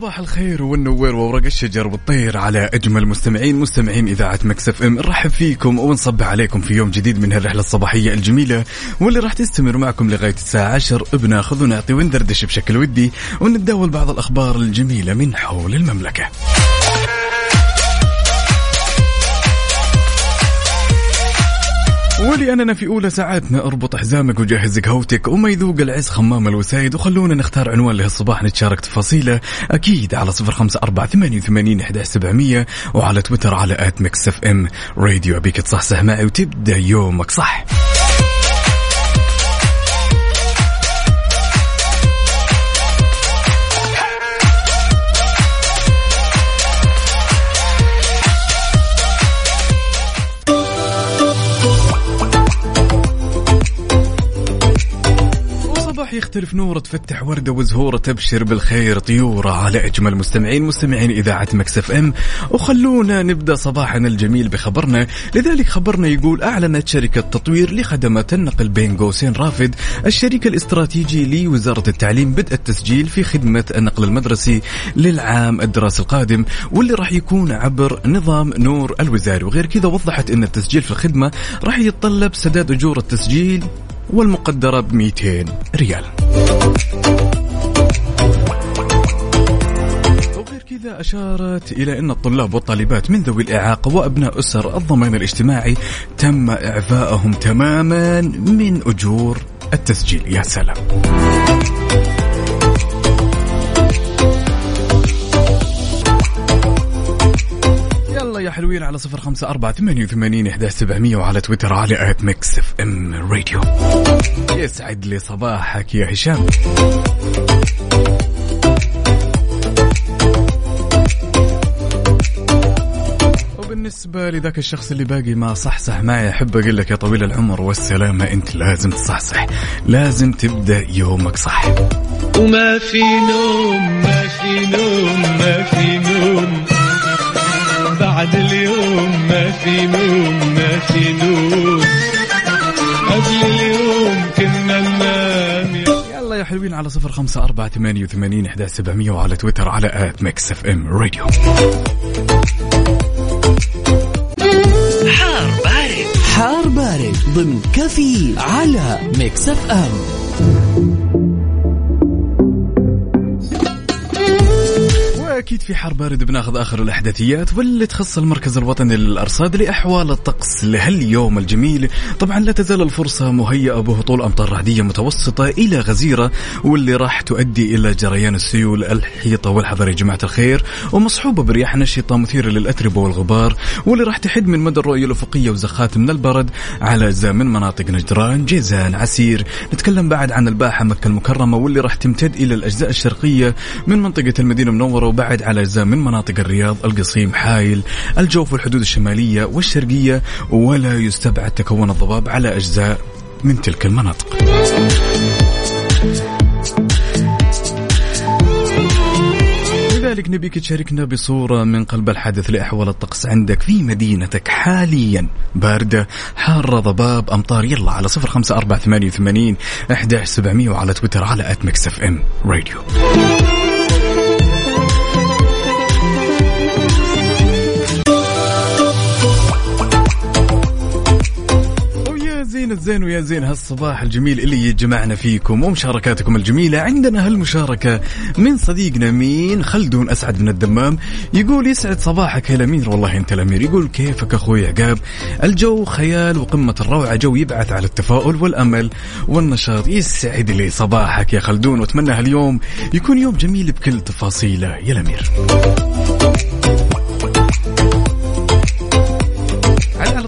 صباح الخير والنوير وورق الشجر والطير على أجمل مستمعين مستمعين إذاعة Mix FM نرحب فيكم ونصبح عليكم في يوم جديد من هالرحلة الصباحية الجميلة واللي راح تستمر معكم لغاية الساعة 10 بناخذ ونعطي وندردش بشكل ودي ونتداول بعض الأخبار الجميلة من حول المملكة. ولأننا في أولى ساعاتنا. أربط حزامك وجهز قهوتك وما يذوق العز خمّام الوسايد. وخلونا نختار عنوان لهالصباح نتشارك تفاصيله. أكيد على صفر خمسة أربعة ثمانية وثمانين إحدى سبعمية وعلى تويتر على at Mix FM. راديو أبيك تصحصح معي وتبدأ يومك صح. وصباح يختلف نور تفتح وردة وزهورة تبشر بالخير طيورة على أجمل مستمعين مستمعين إذاعة مكسف أم. وخلونا نبدأ صباحنا الجميل بخبرنا. لذلك خبرنا يقول أعلنت شركة تطوير لخدمات النقل بين قوسين رافد. الشريك الاستراتيجي لوزارة التعليم بدء التسجيل في خدمة النقل المدرسي للعام الدراسي القادم واللي راح يكون عبر نظام نور الوزاري. وغير كذا وضحت أن التسجيل في الخدمة راح يتطلب سداد أجور التسجيل والمقدرة ب 200 ريال كذا أشارت إلى أن الطلاب والطالبات من ذوي الإعاقة وأبناء أسر الضمان الاجتماعي تم إعفائهم تماما من أجور التسجيل. يا سلام. حلوين على صفر خمسة أربعة ثمانية وثمانين إحدى سبعمية وعلى تويتر على at Mix FM راديو يسعد لي صباحك يا هشام. وبالنسبة لذاك الشخص اللي باقي ما صحصح معي أحب أقول لك يا طويل العمر والسلامة أنت لازم تصحصح. لازم تبدأ يومك صح. وما في نوم ما في نوم ما في نوم. بعد اليوم ما في نوم ما في نوم قبل اليوم كنا ننام. يلا يا حلوين على صفر خمسة أربعة ثمانية وثمانين إحدى سبعمية وعلى تويتر على at Mix FM راديو. حار بارد. حار بارد ضمن كافيين على Mix FM. واكيد في حر بارد بناخذ آخر الأحداثيات واللي تخص المركز الوطني للأرصاد لأحوال الطقس لهاليوم الجميل. طبعا لا تزال الفرصة مهيئة بهطول أمطار رعديه متوسطة إلى غزيرة واللي راح تؤدي إلى جريان السيول الحيطة والحذر. يا جماعة الخير ومصحوبة برياح نشطة مثيرة للأتربة والغبار واللي راح تحد من مدى الرؤية الأفقية وزخات من البرد على أجزاء من مناطق نجران جيزان عسير. نتكلم بعد عن الباحة مكة المكرمة واللي راح تمتد إلى الأجزاء الشرقية من منطقة المدينة المنورة وبعد على أجزاء من مناطق الرياض القصيم حايل الجوف والحدود الشمالية والشرقية ولا يستبعد تكون الضباب على أجزاء من تلك المناطق. لذلك نبيك تشاركنا بصورة من قلب الحدث لأحوال الطقس عندك في مدينتك حاليا. باردة حارة ضباب أمطار يلا على صفر خمسة أربعة ثمانية وثمانين أحداش سبعمية وعلى تويتر على at FM راديو زين الزين ويا زين هالصباح الجميل اللي يجمعنا فيكم ومشاركاتكم الجميلة عندنا هالمشاركة من صديقنا مين؟ خلدون أسعد من الدمام. يقول يسعد صباحك يا الأمير. والله أنت الأمير. يقول كيفك أخوي عقاب؟ الجو خيال وقمة الروعة. جو يبعث على التفاؤل والأمل والنشاط. يسعد لي صباحك يا خلدون. وأتمنى هاليوم يكون يوم جميل بكل تفاصيله. يا الأمير.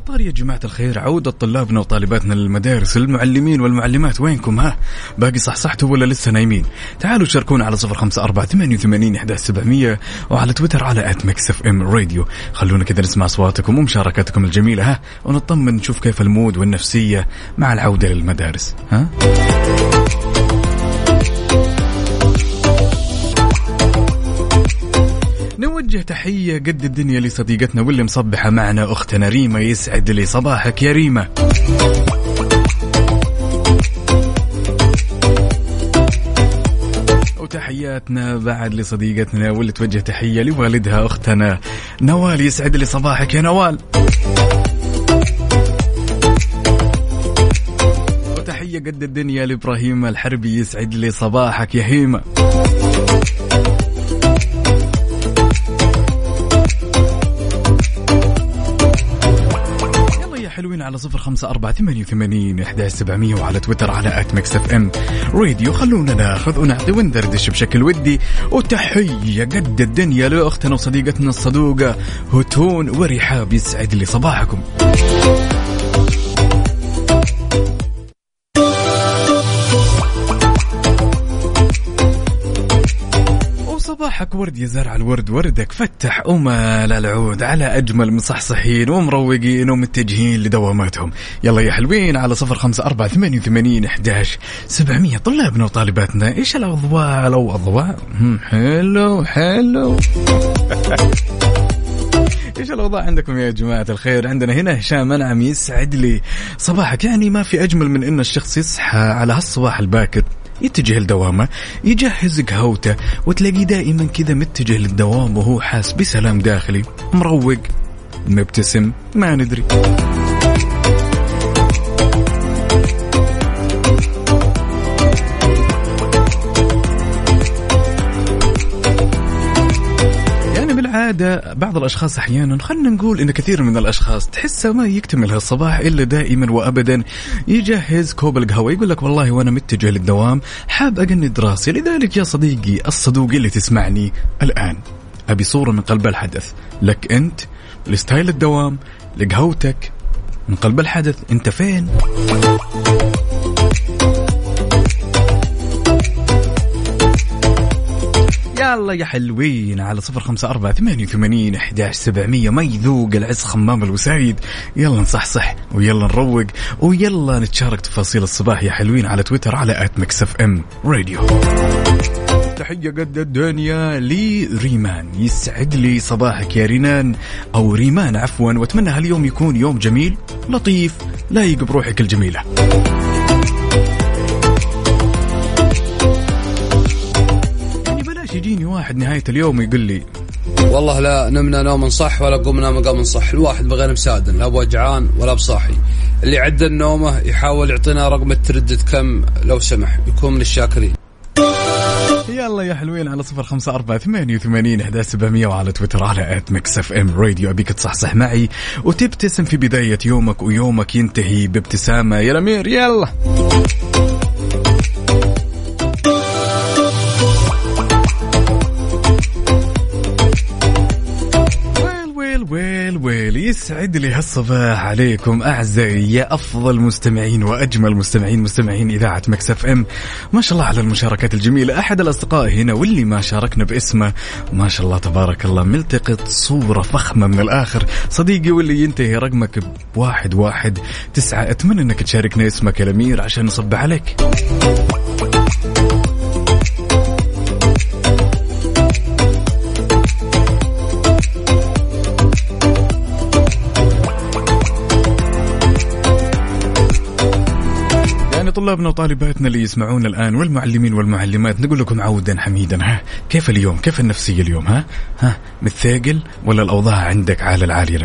أخبار يا جماعة الخير. عوده طلابنا وطالباتنا للمدارس المعلمين والمعلمات وينكم ها؟ باقي صحصحتوا ولا لسه نايمين؟ تعالوا شاركونا على صفر خمسة أربعة ثمانية وثمانين احدى سبعمئه وعلى تويتر على at Mix FM راديو. خلونا كذا نسمع أصواتكم ومشاركاتكم الجميلة ها؟ ونطمن نشوف كيف ال mood والنفسية مع العودة للمدارس ها؟ نوجه تحية قد الدنيا لصديقتنا واللي مصبحة معنا أختنا ريما يسعد لي صباحك يا ريما. وتحياتنا بعد لصديقتنا واللي توجه تحية لوالدها أختنا نوال يسعد لي صباحك يا نوال. وتحية قد الدنيا لإبراهيم الحربي يسعد لي صباحك يا هيمة على صفر خمسة أربعة ثمانية وثمانين إحدى سبعمية وعلى تويتر على at Mix FM راديو خلونا ناخذ ونعطي وندردش بشكل ودي. وتحية قد الدنيا لأختنا وصديقتنا الصدوقة هتون ورحاب يسعد لي صباحكم. وصباحك ورد يا زرع الورد وردك. فتح وما العود على أجمل مصحصحين ومروقين ومتجهين لدواماتهم. يلا يا حلوين على صفر خمسة أربعة ثمانية وثمانين إحداش سبعمية. طلابنا وطالباتنا إيش الأضواء؟ لو أضواء حلو حلو. إيش الأوضاع عندكم يا جماعة الخير؟ عندنا هنا هشام منعم يسعد لي صباحك يعني ما في أجمل من إن الشخص يصحى على هالصباح الباكر. يتجه لدوامه يجهز قهوته وتلاقيه دائما كذا متجه للدوام وهو حاس بسلام داخلي مروق مبتسم ما ندري. بالعادة بعض الأشخاص أحيانا خلينا نقول إن كثير من الأشخاص تحسه ما يكتمل هالصباح إلا دائما وأبدا. يجهز كوب القهوة يقول لك والله وأنا متجه للدوام حاب أجند راسي. لذلك يا صديقي الصدوق اللي تسمعني الآن. أبي صورة من قلب الحدث. لك أنت ل style الدوام لقهوتك من قلب الحدث. أنت فين؟ يلا يا حلوين على صفر خمسة أربعة ثمانية وثمانين إحداش سبعمية. ما يذوق العز خمام الوسايد. يلا نصحصح ويلا نروق ويلا نتشارك تفاصيل الصباح يا حلوين على تويتر على at Mix FM Radio. تحية قد الدنيا لريمان يسعد لي صباحك يا رينان. أو ريمان عفوا وأتمنى هاليوم يكون يوم جميل لطيف لايق بروحك الجميلة. بلاش يجيني واحد نهاية اليوم يقول لي والله لا نمنا نوم صح ولا قمنا مقام صح الواحد بغير مسادن لا بوجعان ولا بصاحي. اللي عدل نومه يحاول يعطينا رقم التردد كم لو سمح يكون من الشاكرين يلا يا حلوين على صفر خمسة أربعة ثمانية وثمانين إحدى سبعمية وعلى تويتر على at Mix FM Radio. أبيك تصحصح معي وتبتسم في بداية يومك ويومك ينتهي بابتسامة. يا الأمير يلا. well well يسعد لي هالصباح عليكم أعزائي يا أفضل مستمعين وأجمل مستمعين مستمعين إذاعة Mix FM. ما شاء الله على المشاركات الجميلة. أحد الأصدقاء هنا واللي ما شاركنا باسمه. ما شاء الله تبارك الله ملتقط صورة فخمة من الآخر. صديقي واللي ينتهي رقمك بواحد واحد تسعة. أتمنى إنك تشاركنا اسمك يا الأمير عشان نصب عليك. طلابنا وطالباتنا اللي يسمعونا الآن والمعلمين والمعلمات. نقول لكم عودا حميدا ها؟ كيف اليوم؟ كيف النفسية اليوم ها؟ ها؟ متثاقل ولا الأوضاع عندك على العالي يا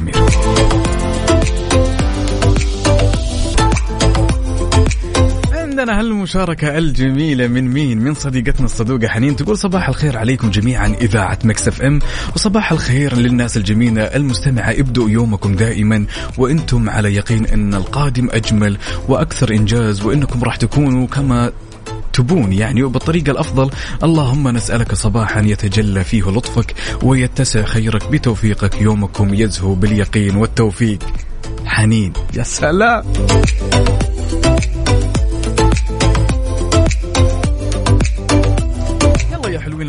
عندنا هالمشاركة الجميلة من مين؟ من صديقتنا الصدوقة حنين تقول صباح الخير عليكم جميعا إذاعة Mix FM. وصباح الخير للناس الجميلة المستمعة ابدؤوا يومكم دائما وإنتم على يقين أن القادم أجمل وأكثر إنجاز وإنكم راح تكونوا كما تبون يعني وبالطريقة الأفضل. اللهم نسألك صباحا يتجلى فيه لطفك ويتسع خيرك بتوفيقك. يومكم يزهو باليقين والتوفيق. حنين. يا سلام.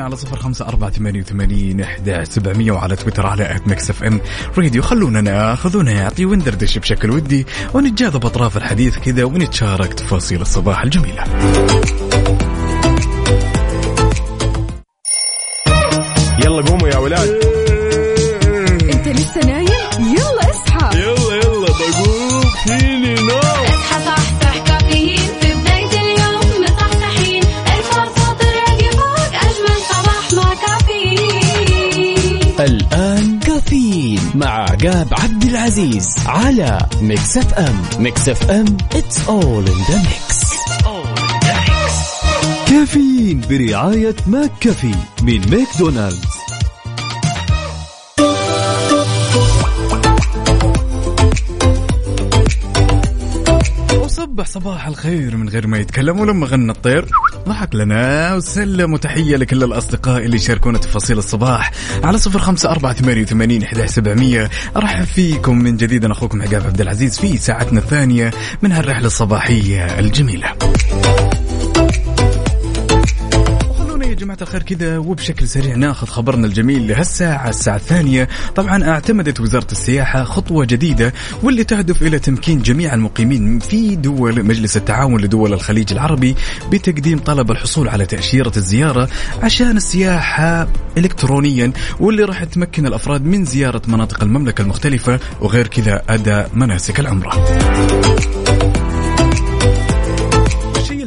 على صفر خمسة أربعة ثمانية وثمانين إحدى سبعمية وعلى تويتر على at Mix FM راديو. خلونا ناخذونا يعطي وندردش بشكل ودي ونتجاذب أطراف الحديث كذا ونتشارك تفاصيل الصباح الجميلة. يلا قوموا يا ولاد. عقاب عبد العزيز على Mix FM Mix FM it's all in the mix. كافيين برعاية McCafé من ماكدونالدز. وصبح صباح الخير من غير ما يتكلم ولما غنى الطير. ضحك لنا وسلم وتحية لكل الأصدقاء اللي يشاركونا تفاصيل الصباح على صفر خمسة أربعة ثمانية وثمانين سبعمية. أرحب فيكم من جديد أنا أخوكم عقاب عبد العزيز في ساعتنا الثانية من هالرحلة الصباحية الجميلة. جماعة الخير كذا وبشكل سريع ناخذ خبرنا الجميل لهالساعة الساعة الثانية. طبعا اعتمدت وزارة السياحة خطوة جديدة واللي تهدف إلى تمكين جميع المقيمين في دول مجلس التعاون لدول الخليج العربي بتقديم طلب الحصول على تأشيرة الزيارة عشان السياحة إلكترونيا واللي راح تمكن الأفراد من زيارة مناطق المملكة المختلفة وغير كذا أداء مناسك العمرة.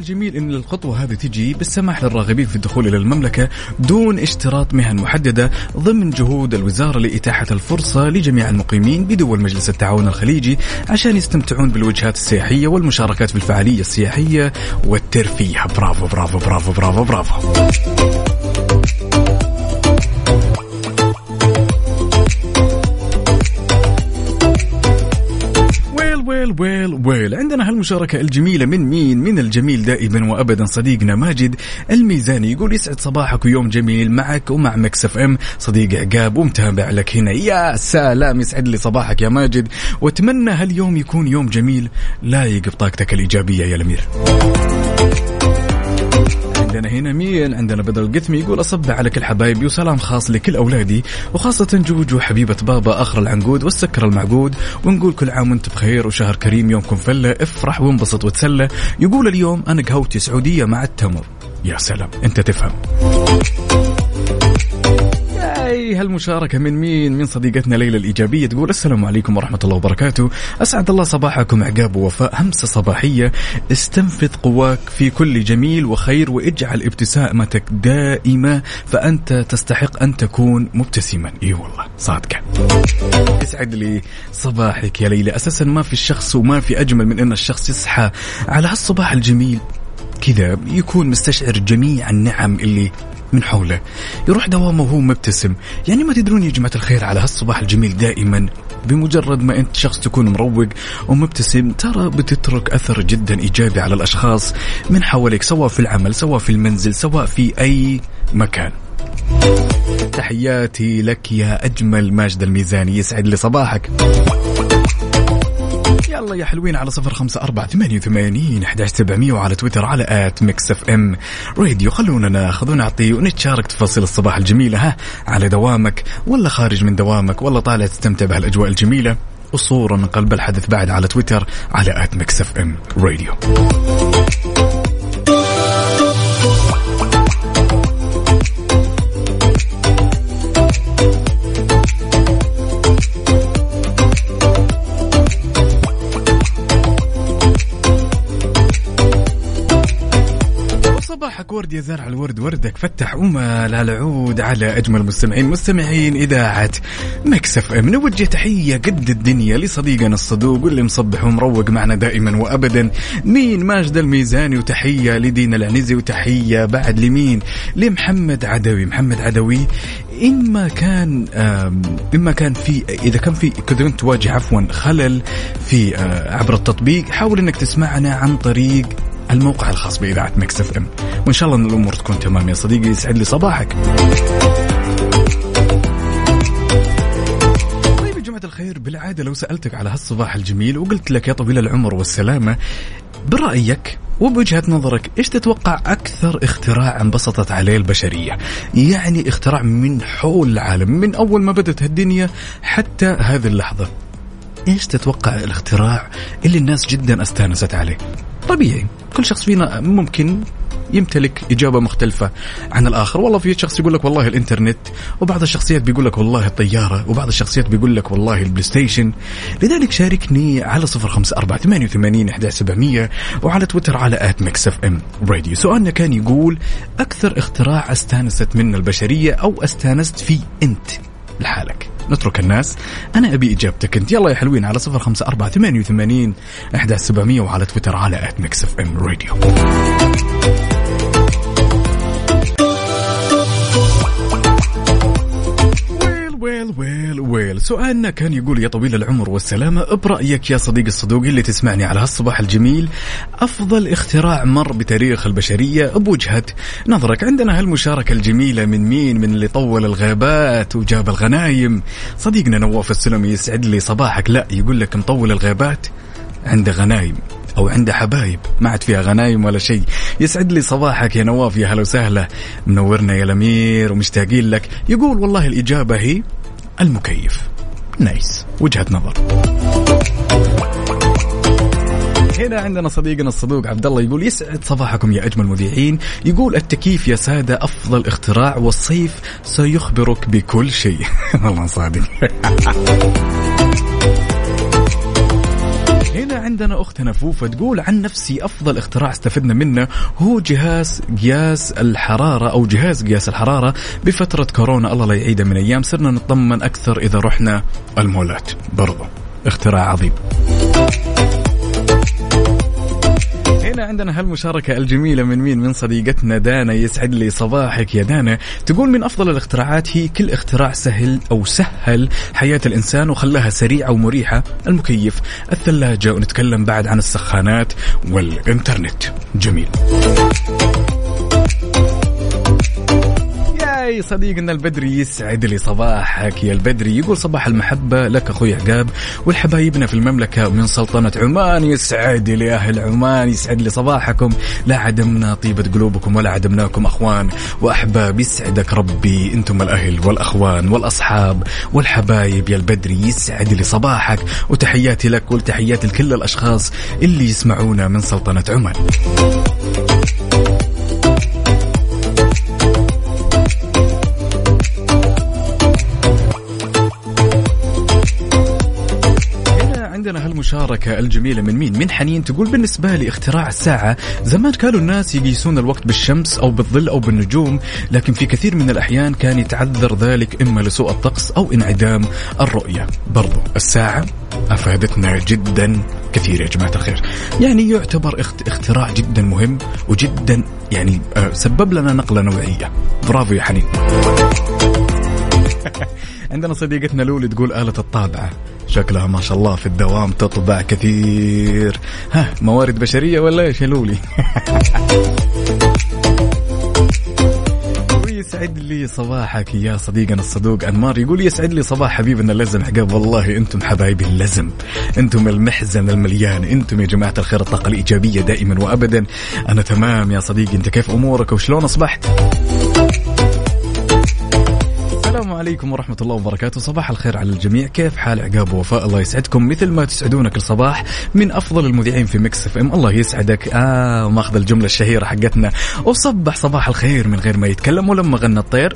الجميل إن الخطوة هذه تجي بالسماح للراغبين في الدخول إلى المملكة دون اشتراط مهن محددة ضمن جهود الوزارة لإتاحة الفرصة لجميع المقيمين بدول مجلس التعاون الخليجي عشان يستمتعون بالوجهات السياحية والمشاركات في الفعاليه السياحية والترفيه. برافو برافو برافو برافو برافو. well well well well. عندنا هالمشاركة الجميلة من مين؟ من الجميل دائما وأبدا صديقنا ماجد الميزاني. يقول يسعد صباحك ويوم جميل معك ومع Mix FM. صديق عقاب ومتابع لك هنا. يا سلام يسعد لي صباحك يا ماجد. وأتمنى هاليوم يكون يوم جميل. لايق بطاقتك الإيجابية يا الأمير. عندنا هنا مين عندنا بدر القثمي يقول أصب على كل حبايبي وسلام خاص لكل أولادي وخاصة جوجو حبيبة بابا أخر العنقود والسكر المعقود ونقول كل عام وأنت بخير وشهر كريم يومكم فلة افرح وانبسط وتسلى. يقول اليوم أنا قهوتي سعودية مع التمر. يا سلام أنت تفهم. اي هالمشاركة من مين؟ من صديقتنا ليلى الإيجابية تقول السلام عليكم ورحمة الله وبركاته. أسعد الله صباحكم. عقاب ووفاء. همسة صباحية. استنفذ قواك في كل جميل وخير وإجعل ابتسامتك دائمة فأنت تستحق أن تكون مبتسما. إي والله صادقة. يسعد لي صباحك يا ليلى. أساسا ما في الشخص وما في أجمل من أن الشخص يصحى على هالصباح الجميل كذا يكون مستشعر جميع النعم اللي من حوله. يروح دوامه وهو مبتسم. يعني ما تدرون يا جماعة الخير على هالصباح الجميل دائما بمجرد ما أنت شخص تكون مروق ومبتسم ترى بتترك أثر جدا إيجابي على الأشخاص من حولك سواء في العمل سواء في المنزل سواء في أي مكان. تحياتي لك يا أجمل ماجد الميزاني يسعد لي صباحك. يلا يا حلوين على صفر خمسة أربعة ثمانية وثمانين أحد سبعمية وعلى تويتر على at Mix FM راديو. خلونا ناخذ ونعطي ونتشارك تفاصيل الصباح الجميلة ها؟ على دوامك ولا خارج من دوامك ولا طالع تستمتع بهالأجواء الجميلة وصورة من قلب الحدث بعد على تويتر على at Mix FM Radio. صباحك ورد يا زرع الورد وردك فتح أمل على العود على أجمل مستمعين مستمعين إذاعة Mix FM نوجه تحية قد الدنيا لصديقنا الصدوق واللي مصبح ومروق معنا دائما وأبدا. مين ماجد الميزاني؟ وتحية لدينا العنزي وتحية بعد لمين؟ لمحمد عدوي. محمد عدوي إما كان إما كان في إذا كان في كنت تواجه عفوا خلل في آه، عبر التطبيق حاول إنك تسمعنا عن طريق الموقع الخاص بإذاعة Mix FM. وإن شاء الله الأمور تكون تمام يا صديقي يسعد لي صباحك. طيب يا جماعة الخير بالعادة لو سألتك على هالصباح الجميل وقلت لك يا طويل العمر والسلامة برأيك وبوجهة نظرك إيش تتوقع أكثر اختراع انبسطت عليه البشرية؟ يعني اختراع من حول العالم من أول ما بدت الدنيا حتى هذه اللحظة. إيش تتوقع الاختراع اللي الناس جدا استانست عليه؟ طبيعي. كل شخص فينا ممكن يمتلك إجابة مختلفة عن الآخر. والله في شخص يقول لك والله الإنترنت وبعض الشخصيات بيقول لك والله الطيارة وبعض الشخصيات بيقول لك والله البلاي ستيشن. لذلك شاركني على صفر خمسة أربعة ثمانية وثمانين إحدى سبعمية وعلى تويتر على at Mix FM Radio. سؤالنا كان يقول أكثر اختراع استانست منه البشرية أو استانست فيه أنت لحالك؟ نترك الناس. أنا أبي إجابتك. أنت يلا يا حلوين على صفر خمسة أربعة ثمانية وثمانين إحدى سبعمية وعلى تويتر على at Mix FM Radio well سؤالنا كان يقول يا طويل العمر والسلامة برأيك يا صديق الصدوقي اللي تسمعني على هالصباح الجميل أفضل اختراع مر بتاريخ البشرية بوجهة نظرك عندنا هالمشاركة الجميلة من مين من اللي طول الغابات وجاب الغنايم? صديقنا نواف السلمي يسعد لي صباحك. لا يقول لك مطول الغابات عنده غنايم أو عنده حبايب ما عاد فيها غنايم ولا شيء. يسعد لي صباحك يا نواف يا هلا وسهلا. منورنا يا الأمير ومشتاقين لك. يقول والله الإجابة هي المكيف. نايس. وجهة نظر. هنا عندنا صديقنا الصدوق عبد الله يقول يسعد صباحكم يا أجمل مذيعين يقول التكييف يا سادة أفضل اختراع والصيف سيخبرك بكل شيء. والله صادق. هنا عندنا اختنا فوفا تقول عن نفسي أفضل اختراع استفدنا منه هو جهاز قياس الحرارة أو جهاز قياس الحرارة بفترة كورونا. الله لا يعيده من أيام. صرنا نطمن أكثر إذا رحنا المولات. برضو اختراع عظيم. عندنا هالمشاركة الجميلة من مين؟ من صديقتنا دانا يسعد لي صباحك يا دانا، تقول من أفضل الاختراعات هي كل اختراع سهل أو سهل حياة الإنسان وخلاها سريعة ومريحة، المكيف، الثلاجة ونتكلم بعد عن السخانات والإنترنت، جميل. ياي صديقنا البدري يسعد لي صباحك. يا البدري يقول صباح المحبة لك أخوي عقاب والحبايبنا في المملكة ومن سلطنة عمان يسعد لي أهل عمان يسعد لي صباحكم. لا عدمنا طيبة قلوبكم ولا عدمناكم أخوان. وأحباب يسعدك ربي أنتم الأهل والأخوان والأصحاب والحبايب. يا البدري يسعد لي صباحك وتحياتي لك وتحياتي لكل الأشخاص اللي يسمعونا من سلطنة عمان. عندنا هالمشاركة الجميلة من مين؟ من حنين تقول بالنسبة لي اختراع الساعة زمان كانوا الناس يقيسون الوقت بالشمس أو بالظل أو بالنجوم لكن في كثير من الأحيان كان يتعذر ذلك إما لسوء الطقس أو انعدام الرؤية. برضو الساعة أفادتنا جدا كثير يا جماعة الخير. يعني يعتبر اخت- اختراع جدا مهم وجدا يعني آه، سبب لنا نقلة نوعية. برافو يا حنين. عندنا صديقتنا لولي تقول آلة الطابعة. شكلها ما شاء الله في الدوام تطبع كثير. ها موارد بشرية ولا إيش يا لولي؟ ويسعد لي صباحك يا صديقنا الصدوق أنمار. يقول يسعد لي صباح حبيبنا اللزم. عقاب والله أنتم حبايبي اللزم. أنتم المحزم المليان. أنتم يا جماعة الخير الطاقة الإيجابية دائما وابدا. أنا تمام يا صديقي. أنت كيف أمورك؟ وشلون أصبحت؟ عليكم ورحمة الله وبركاته. صباح الخير على الجميع. كيف حال عقاب ووفاء؟ الله يسعدكم. مثل ما تسعدونا كل صباح من أفضل المذيعين في Mix FM. الله يسعدك. آه ماخذ الجملة الشهيرة حقتنا. وصبح صباح الخير من غير ما يتكلم ولما غنى الطير.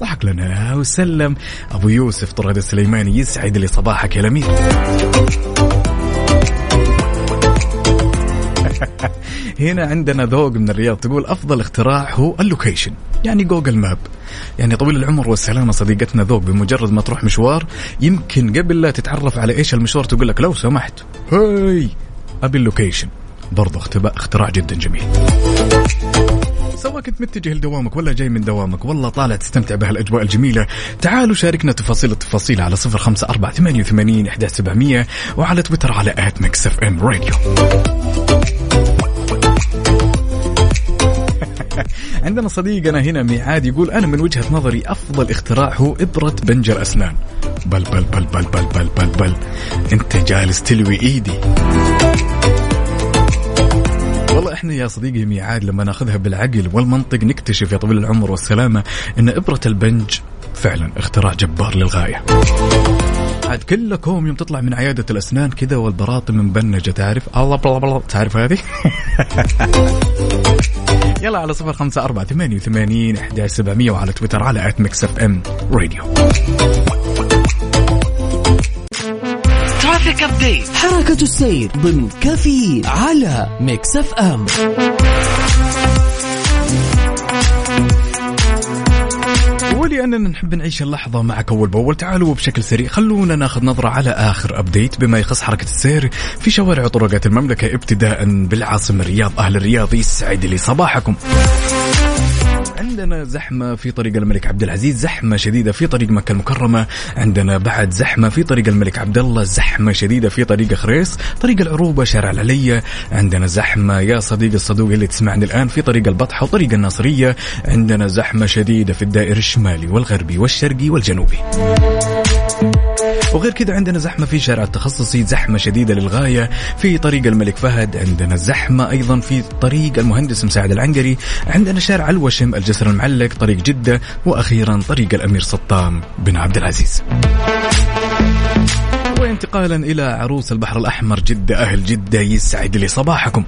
ضحك لنا وسلم. أبو يوسف طراد السليماني يسعد لي صباحك يا الأمير. هنا عندنا ذوق من الرياض تقول أفضل اختراع هو ال location يعني Google Map. يعني طويل العمر والسلامة صديقتنا ذوق بمجرد ما تروح مشوار يمكن قبل لا تتعرف على إيش المشوار تقول لك لو سمحت. هاي! أبي ال location. برضو اختراع جدا جميل. سواء كنت متجه لدوامك ولا جاي من دوامك والله طالع تستمتع بهالأجواء الجميلة. تعالوا شاركنا تفاصيل التفاصيل على صفر خمسة أربعة ثمانية وثمانين وعلى تويتر على at Mix FM Radio. عندنا صديقنا هنا ميعاد يقول أنا من وجهة نظري أفضل اختراع هو إبرة بنج الاسنان بل بل بل بل بل بل بل, بل. أنت جالس تلوي إيدي. والله إحنا يا صديقي ميعاد لما ناخذها بالعقل والمنطق نكتشف يا طويل العمر والسلامة إن إبرة البنج فعلا اختراع جبار للغاية. عاد كلكم يوم تطلع من عيادة الأسنان كذا والبراطم مبنجة تعرف؟ الله بلا بلا تعرف هذه؟ يلا على صفر خمسة أربعة ثمانية وثمانين إحدى سبعمية وعلى تويتر على at Mix FM Radio. traffic update حركة السير ضمن كافيين على Mix FM. ولأننا نحب نعيش اللحظة معك أول بأول. تعالوا بشكل سريع خلونا ناخذ نظرة على آخر update بما يخص حركة السير في شوارع وطرقات المملكة ابتداء بالعاصمة الرياض أهل الرياض. يسعد لي صباحكم. عندنا زحمة في طريق الملك عبد العزيز زحمة شديدة في طريق مكة المكرمة. عندنا بعد زحمة في طريق الملك عبد الله زحمة شديدة في طريق خريص طريق العروبة شارع العلية. عندنا زحمة يا صديقي الصدوق اللي تسمعني الآن في طريق البطحة وطريق الناصرية. عندنا زحمة شديدة في الدائر الشمالي والغربي والشرقي والجنوبي. وغير كذا عندنا زحمة في شارع التخصصي زحمة شديدة للغاية. في طريق الملك فهد عندنا زحمة أيضا في طريق المهندس مساعد العنقري. عندنا شارع الوشم الجسر المعلق طريق جدة وأخيرا طريق الأمير سطام بن عبد العزيز. وانتقالا إلى عروس البحر الأحمر جدة أهل جدة يسعد لي صباحكم.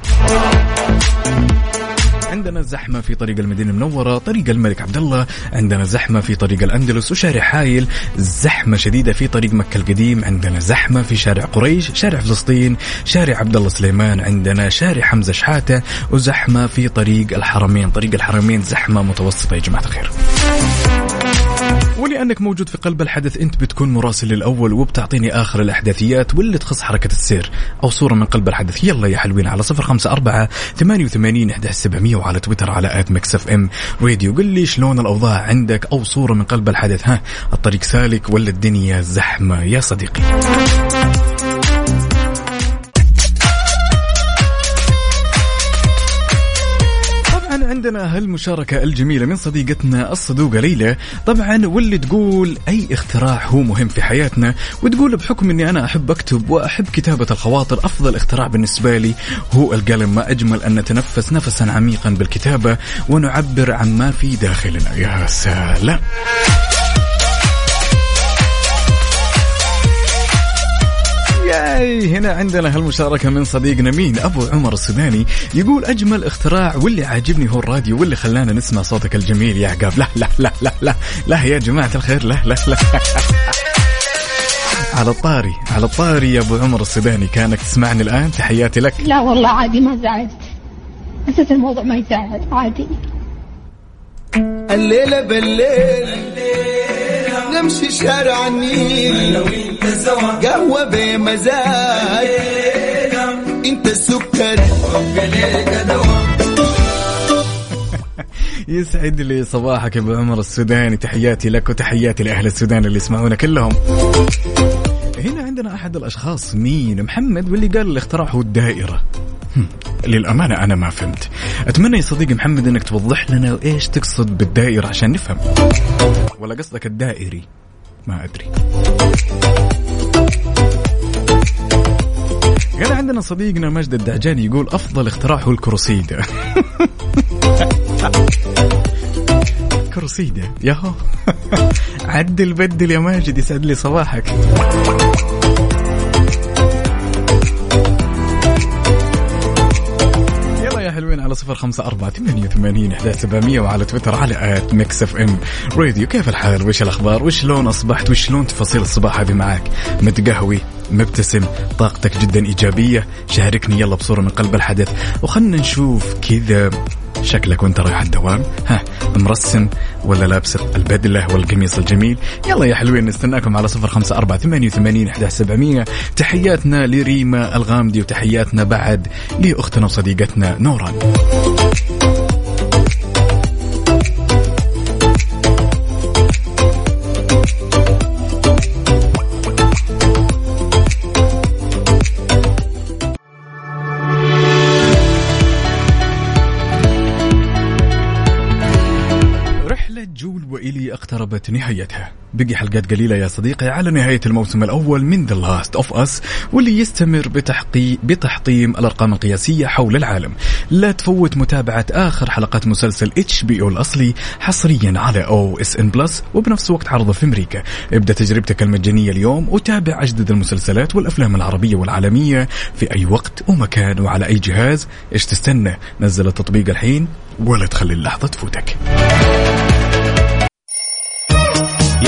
عندنا زحمة في طريق المدينة المنورة طريق الملك عبد الله عندنا زحمة في طريق الأندلس وشارع حايل زحمة شديدة في طريق مكة القديم عندنا زحمة في شارع قريش شارع فلسطين شارع عبد الله سليمان عندنا شارع حمزة شحاتة وزحمة في طريق الحرمين طريق الحرمين زحمة متوسطة. يا جماعة الخير. ولأنك موجود في قلب الحدث أنت بتكون مراسل الأول وبتعطيني آخر الأحداثيات واللي تخص حركة السير أو صورة من قلب الحدث. يلا يا حلوين على صفر خمسة أربعة ثمانية وثمانين إحدى سبعمئه وعلى تويتر على إف إم راديو. قل لي شلون الأوضاع عندك أو صورة من قلب الحدث. ها الطريق سالك ولا الدنيا زحمة؟ يا صديقي. طبعا عندنا هالمشاركة الجميلة من صديقتنا الصدوقة ليلى. طبعا واللي تقول أي اختراع هو مهم في حياتنا وتقول بحكم أني أنا أحب أكتب وأحب كتابة الخواطر أفضل اختراع بالنسبة لي هو القلم. ما أجمل أن نتنفس نفسا عميقا بالكتابة ونعبر عن ما في داخلنا. يا سلام. ياي هنا عندنا هالمشاركة من صديقنا مين أبو عمر السوداني يقول أجمل اختراع واللي عاجبني هو الراديو واللي خلانا نسمع صوتك الجميل يا عقاب. لا لا لا لا لا. لا يا جماعة الخير لا لا لا. على الطاري على الطاري يا أبو عمر السوداني كانك تسمعني الآن تحياتي لك. لا والله عادي ما زعلت. حسيت الموضوع ما يزعل عادي. الليلة بالليل. نمشي شارع النيل. قهوة بمزاج. انت السكر. يسعد لي صباحك يا أبو عمر السوداني. تحياتي لك وتحياتي لأهل السودان اللي يسمعونا كلهم. هنا عندنا أحد الأشخاص مين؟ محمد واللي قال الاختراع هو الدائرة. للأمانة أنا ما فهمت. أتمنى يا صديقي محمد أنك توضح لنا إيش تقصد بالدائرة عشان نفهم. ولا قصدك الدائري؟ ما أدري. قال عندنا صديقنا مجد الدعجاني يقول أفضل اختراع هو ال Cressida. Cressida ياهو. عدل بدل يا ماجد يسعد لي صباحك. صفر خمسة أربعة ثمانية وثمانين سبعمية وعلى تويتر على at Mix FM Radio. كيف الحال؟ وش الأخبار؟ وشلون أصبحت؟ وشلون تفاصيل الصباح هذه معاك؟ متقهوي مبتسم طاقتك جدا إيجابية. شاركني يلا بصورة من قلب الحدث. وخلنا نشوف كذا شكلك وانت رايح الدوام. ها مرسم ولا لابس البدلة والقميص الجميل؟ يلا يا حلوين نستناكم على صفر خمسة أربعة ثمانية وثمانين إحدى سبعمية. تحياتنا لريما الغامدي وتحياتنا بعد لأختنا وصديقتنا نوران. اقتربت نهايتها. بقي حلقات قليلة يا صديقي على نهاية الموسم الأول من The Last of Us واللي يستمر بتحقيق بتحطيم الأرقام القياسية حول العالم. لا تفوت متابعة آخر حلقات مسلسل HBO الأصلي حصريا على OSN Plus وبنفس وقت عرضه في أمريكا. ابدأ تجربتك المجانية اليوم وتابع أجدد المسلسلات والأفلام العربية والعالمية في أي وقت ومكان وعلى أي جهاز. إيش تستنى؟ نزل التطبيق الحين ولا تخلي اللحظة تفوتك.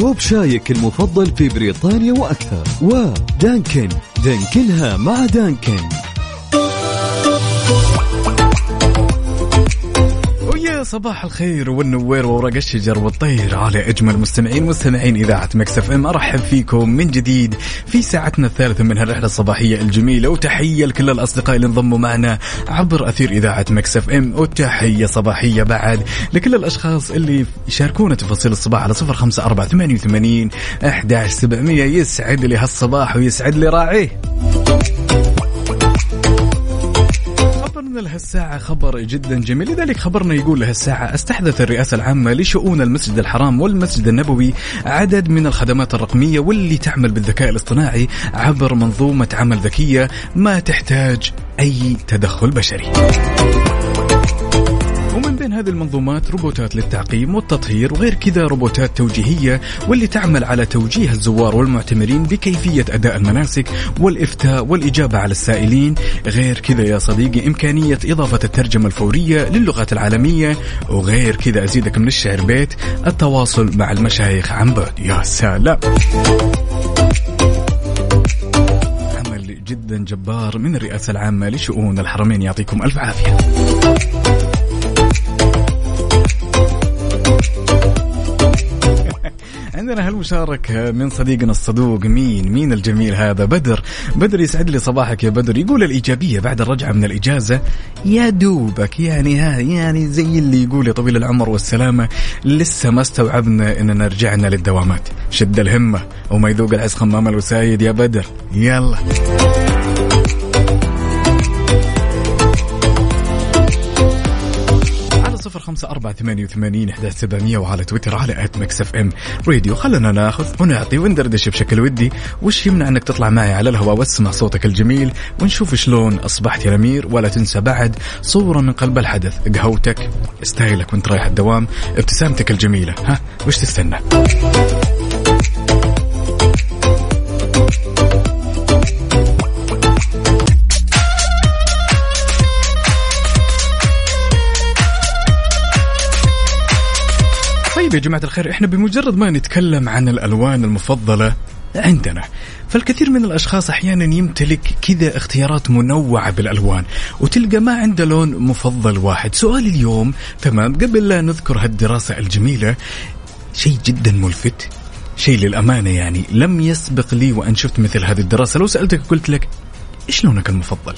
كوب شايك المفضل في بريطانيا وأكثر. و Dunkin. دانكنها مع Dunkin. صباح الخير والنوير وورق الشجر والطير على أجمل مستمعين مستمعين إذاعة Mix FM. أرحب فيكم من جديد في ساعتنا الثالثة من هالرحلة الصباحية الجميلة وتحية لكل الأصدقاء اللي انضموا معنا عبر أثير إذاعة مكسف إم. وتحية صباحية بعد لكل الأشخاص اللي يشاركونا تفاصيل الصباح على صفر خمسة أربعة ثمانية وثمانين احداش سبعمئه يسعد لي هالصباح ويسعد لي راعيه. خبرنا لهالساعة خبر جدا جميل. لذلك خبرنا يقول لهالساعة استحدث الرئاسة العامة لشؤون المسجد الحرام والمسجد النبوي عدد من الخدمات الرقمية واللي تعمل بالذكاء الاصطناعي عبر منظومة عمل ذكية ما تحتاج أي تدخل بشري. هذه المنظومات روبوتات للتعقيم والتطهير وغير كذا روبوتات توجيهية واللي تعمل على توجيه الزوار والمعتمرين بكيفية أداء المناسك والإفتاء والإجابة على السائلين. غير كذا يا صديقي إمكانية إضافة الترجمة الفورية للغات العالمية. وغير كذا أزيدك من الشعر بيت التواصل مع المشايخ عن بعد. يا سلام! عمل جدا جبار من الرئاسة العامة لشؤون الحرمين يعطيكم ألف عافية. عندنا هالمشاركة من صديقنا الصدوق مين؟ مين الجميل هذا؟ بدر. بدر يسعد لي صباحك يا بدر. يقول الإيجابية بعد الرجعة من الإجازة يا دوبك يعني ها يعني زي اللي يقول يا طويل العمر والسلامة لسه ما استوعبنا إننا رجعنا للدوامات. شد الهمة وما يذوق العز خمام الوسايد يا بدر. يلا. صفر خمسة أربعة ثمانية وثمانين سبعمية وعلى تويتر على at Mix FM Radio. خلنا ناخذ ونعطي وندردش بشكل ودي. وش يمنع أنك تطلع معي على الهواء واسمع صوتك الجميل؟ ونشوف شلون أصبحت يا الأمير ولا تنسى بعد صورة من قلب الحدث. قهوتك style ك وانت رايح الدوام ابتسامتك الجميلة. ها وش تستنى؟ طيب يا جماعة الخير إحنا بمجرد ما نتكلم عن الألوان المفضلة عندنا فالكثير من الأشخاص أحيانا يمتلك كذا اختيارات منوعة بالألوان وتلقى ما عنده لون مفضل واحد. سؤال اليوم تمام قبل لا نذكر هالدراسة الجميلة شيء جدا ملفت شيء للأمانة يعني لم يسبق لي وأن شفت مثل هذه الدراسة. لو سألتك قلت لك إيش لونك المفضل؟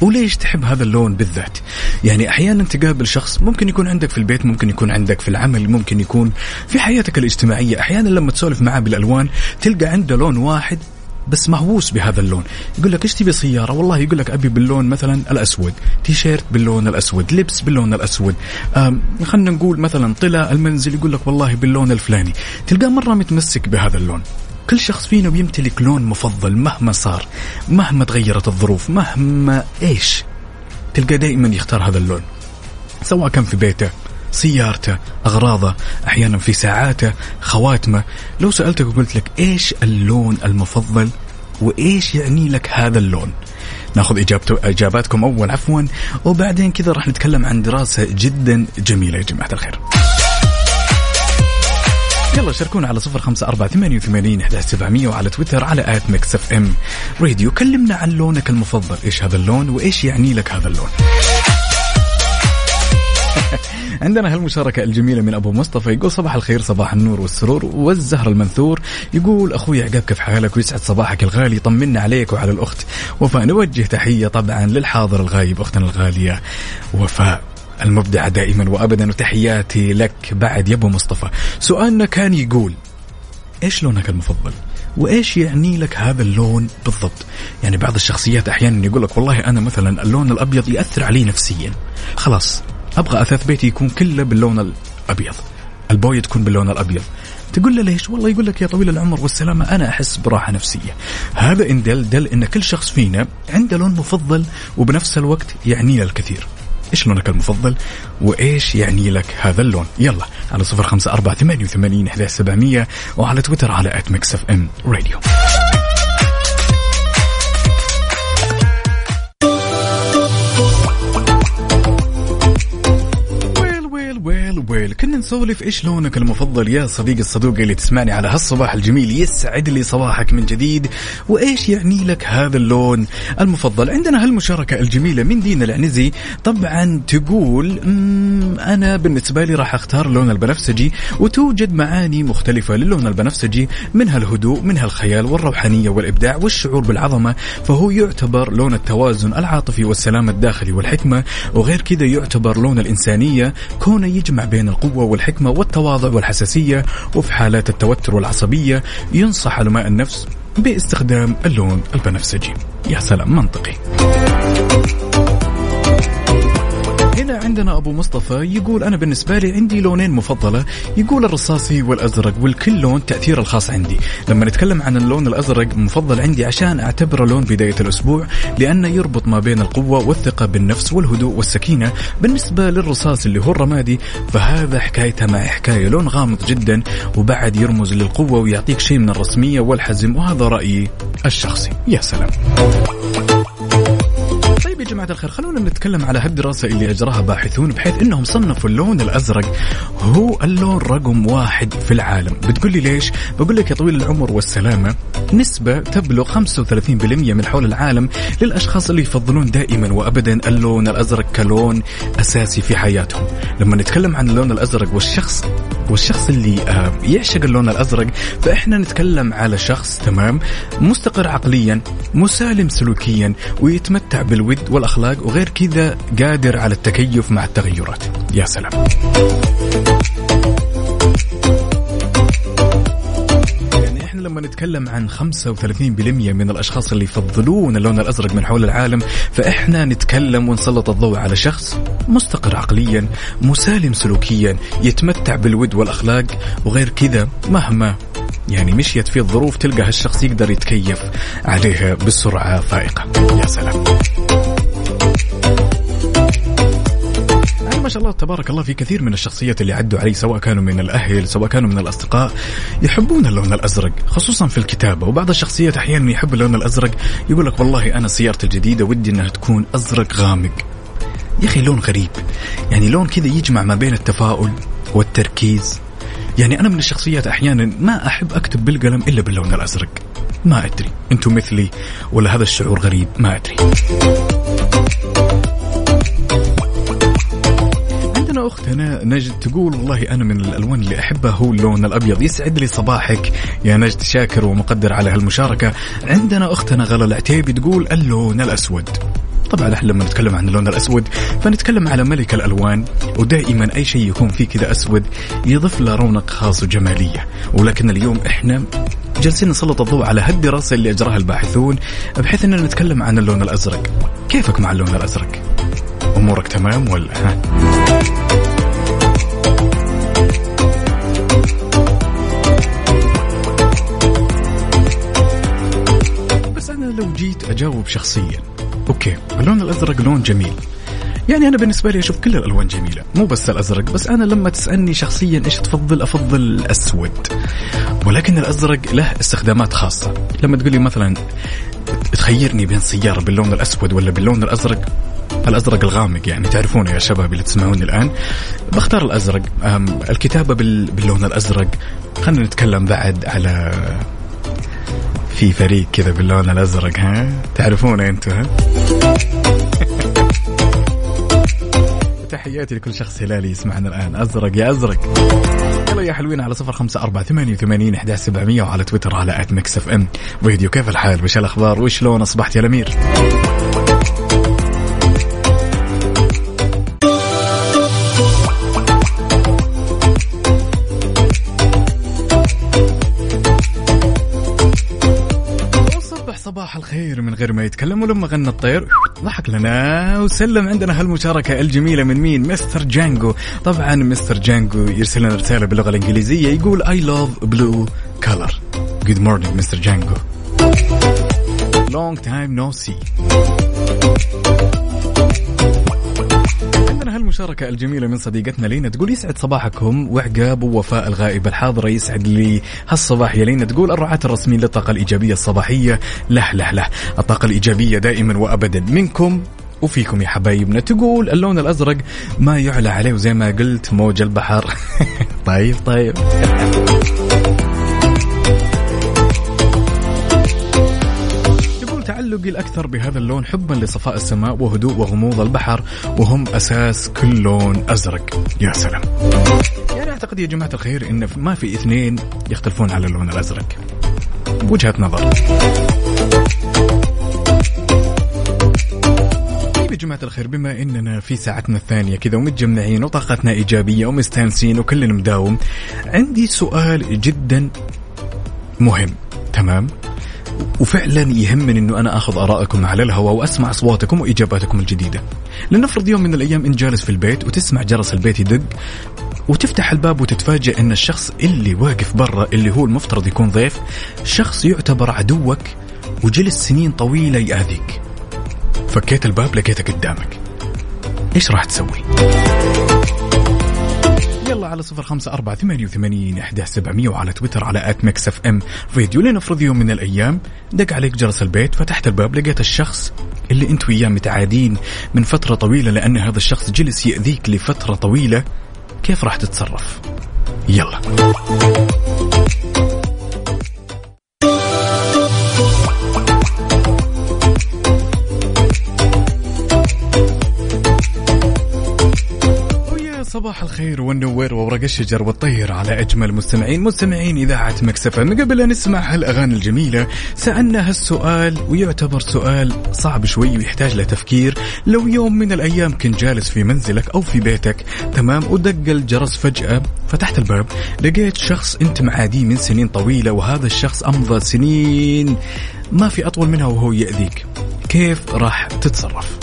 وليش تحب هذا اللون بالذات؟ يعني أحيانا تقابل شخص ممكن يكون عندك في البيت ممكن يكون عندك في العمل ممكن يكون في حياتك الاجتماعية. أحيانا لما تسولف معاه بالألوان تلقى عنده لون واحد بس مهووس بهذا اللون. يقول لك إيش تبي سيارة؟ والله يقول لك أبي باللون مثلا الأسود. تيشيرت باللون الأسود. لبس باللون الأسود. خلينا نقول مثلا طلع المنزل يقول لك والله باللون الفلاني. تلقاه مرة متمسك بهذا اللون. كل شخص فينا بيمتلك لون مفضل مهما صار مهما تغيرت الظروف مهما إيش. تلقى دائما يختار هذا اللون سواء كان في بيته سيارته أغراضه أحيانا في ساعاته خواتمه. لو سألتك وقلت لك إيش اللون المفضل وإيش يعني لك هذا اللون؟ ناخذ إجاباتكم أول عفوا. وبعدين كذا راح نتكلم عن دراسة جدا جميلة يا جماعة الخير. يلا شاركونا على صفر خمسة أربعة ثمانية وثمانين إحدى سبعمية وعلى تويتر على at Mix FM. Radio كلمنا عن لونك المفضل. إيش هذا اللون وإيش يعني لك هذا اللون؟ عندنا هالمشاركة الجميلة من أبو مصطفى. يقول صباح الخير صباح النور والسرور والزهر المنثور. يقول أخوي عقاب كيف حالك؟ ويسعد صباحك الغالي. طمنا عليك وعلى الأخت. وفاء نوجه تحية طبعا للحاضر الغايب أختنا الغالية وفاء. المبدعة دائما وأبدا وتحياتي لك بعد يا أبو مصطفى. سؤالنا كان يقول إيش لونك المفضل؟ وإيش يعني لك هذا اللون بالضبط؟ يعني بعض الشخصيات أحيانا يقول لك والله أنا مثلا اللون الأبيض يأثر علي نفسيا. خلاص أبغى أثاث بيتي يكون كله باللون الأبيض. البوية تكون باللون الأبيض. تقول له ليش؟ والله يقول لك يا طويل العمر والسلامة أنا أحس براحة نفسية. هذا إن دل دل أن كل شخص فينا عنده لون مفضل وبنفس الوقت يعني له الكثير. إيش لونك المفضل؟ وإيش يعني لك هذا اللون؟ يلا على صفر خمسة أربعة ثمانية وثمانين وعلى تويتر على at Mix FM Radio ويل كنا نسولف إيش لونك المفضل يا صديقي الصدوق اللي تسمعني على هالصباح الجميل. يسعد لي صباحك من جديد. وإيش يعني لك هذا اللون المفضل؟ عندنا هالمشاركة الجميلة من دينا العنزي. طبعا تقول "مم، أنا بالنسبة لي راح أختار اللون البنفسجي وتوجد معاني مختلفة للون البنفسجي منها الهدوء منها الخيال والروحانية والإبداع والشعور بالعظمة. فهو يعتبر لون التوازن العاطفي والسلام الداخلي والحكمة. وغير كذا يعتبر لون الإنسانية كونه يجمع بين القوة والحكمة والتواضع والحساسية وفي حالات التوتر والعصبية ينصح علماء النفس باستخدام اللون البنفسجي. يا سلام منطقي. هنا عندنا أبو مصطفى يقول أنا بالنسبة لي عندي لونين مفضلة يقول الرصاصي والأزرق والكل لون تأثير الخاص عندي. لما نتكلم عن اللون الأزرق مفضل عندي عشان أعتبره لون بداية الأسبوع لأنه يربط ما بين القوة والثقة بالنفس والهدوء والسكينة. بالنسبة للرصاص اللي هو الرمادي فهذا حكايته مع حكاية لون غامض جدا وبعد يرمز للقوة ويعطيك شيء من الرسمية والحزم وهذا رأيي الشخصي. يا سلام. طيب يا جماعة الخير خلونا نتكلم على هالدراسة اللي أجراها باحثون بحيث أنهم صنفوا اللون الأزرق هو اللون رقم واحد في العالم بتقول لي ليش؟ بقول لك يا طويل العمر والسلامة نسبة تبلغ 35% من حول العالم للأشخاص اللي يفضلون دائما وأبدا اللون الأزرق كلون أساسي في حياتهم لما نتكلم عن اللون الأزرق والشخص والشخص اللي آه، يعشق اللون الأزرق فإحنا نتكلم على شخص تمام مستقر عقليا مسالم سلوكيا ويتمتع بالود والأخلاق وغير كذا قادر على التكيف مع التغيرات. يا سلام. لما نتكلم عن 35% من الأشخاص اللي يفضلون اللون الأزرق من حول العالم فإحنا نتكلم ونسلط الضوء على شخص مستقر عقليا مسالم سلوكيا يتمتع بالود والأخلاق وغير كذا مهما يعني مشيت فيه الظروف تلقى هالشخص يقدر يتكيف عليها بسرعة فائقة. يا سلام. شاء الله تبارك الله في كثير من الشخصيات اللي عدوا علي سواء كانوا من الأهل سواء كانوا من الأصدقاء يحبون اللون الأزرق خصوصا في الكتابة. وبعض الشخصيات أحيانا يحب اللون الأزرق يقول لك والله أنا سيارتي الجديدة ودي إنها تكون أزرق غامق. يا أخي لون غريب. يعني لون كذا يجمع ما بين التفاؤل والتركيز. يعني أنا من الشخصيات أحيانا ما أحب أكتب بالقلم إلا باللون الأزرق. ما أدري أنتم مثلي ولا هذا الشعور غريب؟ ما أدري. عندنا اختنا نجد تقول والله أنا من الألوان اللي احبها هو اللون الأبيض. يسعد لي صباحك يا نجد شاكر ومقدر على هالمشاركة. عندنا أختنا غلا العتيبي تقول اللون الأسود. طبعا إحنا لما نتكلم عن اللون الأسود فنتكلم على ملك الألوان ودائما أي شيء يكون فيه كذا أسود يضيف له رونق خاص وجمالية. ولكن اليوم إحنا جالسين نسلط الضوء على هالدراسة اللي أجراها الباحثون بحيث إننا نتكلم عن اللون الأزرق. كيفك مع اللون الأزرق؟ أمورك تمام ولا ها بس أنا لو جيت أجاوب شخصيا. أوكي اللون الأزرق لون جميل. يعني أنا بالنسبة لي أشوف كل الألوان جميلة. مو بس الأزرق بس أنا لما تسألني شخصيا إيش تفضل أفضل الأسود. ولكن الأزرق له استخدامات خاصة. لما تقول لي مثلا تخيرني بين سيارة باللون الأسود ولا باللون الأزرق الأزرق الغامق يعني. تعرفونه يا شباب اللي تسمعوني الآن؟ بختار الأزرق. أم، الكتابة بال- باللون الأزرق. خلينا نتكلم بعد على في فريق كذا باللون الأزرق ها؟ تعرفونه أنتم ها؟ تحياتي لكل شخص هلالي يسمعنا الآن. أزرق يا أزرق. يلا يا حلوين على صفر خمسة أربعة ثمانية وثمانين إحداش سبعمية وعلى تويتر على at Mix FM Radio كيف الحال؟ وش الأخبار؟ وشلون أصبحت يا الأمير؟ صباح الخير من غير ما يتكلم ولما غنى الطير. ضحك لنا وسلم عندنا هالمشاركة الجميلة من مين؟ مستر جانجو. طبعا مستر جانجو يرسل لنا رسالة باللغة الإنجليزية. يقول I love blue color. Good morning مستر جانجو. Long time no see. عندنا هالمشاركة الجميلة من صديقتنا لينا تقول يسعد صباحكم. وعقاب ووفاء الغائبة الحاضرة يسعد لي هالصباح يا لينا تقول الرعاة الرسميين للطاقة الإيجابية الصباحية. له له له. الطاقة الإيجابية دائما وأبدا. منكم وفيكم يا حبايبنا. تقول اللون الأزرق ما يعلى عليه وزي ما قلت موج البحر. طيب طيب. تعلقي الأكثر بهذا اللون حبا لصفاء السماء وهدوء وغموض البحر وهم أساس كل لون أزرق. يا سلام. يعني أعتقد يا جماعة الخير إن ما في اثنين يختلفون على اللون الأزرق. وجهة نظر. طيب يا جماعة الخير بما إننا في ساعتنا الثانية كذا ومتجمعين وطاقتنا إيجابية ومستانسين وكلنا مداوم عندي سؤال جدا مهم. تمام؟ وفعلا يهمني إنه أنا آخذ آرائكم على الهواء وأسمع أصواتكم وإجاباتكم الجديدة. لنفرض يوم من الأيام إنت جالس في البيت وتسمع جرس البيت يدق وتفتح الباب وتتفاجئ إن الشخص اللي واقف برا اللي هو المفترض يكون ضيف شخص يعتبر عدوك وجلس سنين طويلة يأذيك. فكيت الباب لقيته قدامك. إيش راح تسوي؟ يلا على صفر خمسة أربعة ثمانية وثمانين إحداش سبعمية وعلى تويتر على at Mix FM Radio. لنفرض يوم من الأيام دق عليك جرس البيت فتحت الباب لقيت الشخص اللي أنت وياه متعادين من فترة طويلة لأن هذا الشخص جلس يأذيك لفترة طويلة. كيف راح تتصرف؟ يلا. صباح الخير والنوير وورق الشجر والطير على أجمل مستمعين. مستمعين إذاعة مكسفه من قبل ان نسمع هالأغاني الجميلة سألنا هالسؤال ويعتبر سؤال صعب شوي ويحتاج لتفكير لو يوم من الأيام كنت جالس في منزلك أو في بيتك تمام ودق الجرس فجأة فتحت الباب لقيت شخص أنت معاديه من سنين طويلة وهذا الشخص أمضى سنين ما في أطول منها وهو يأذيك. كيف راح تتصرف؟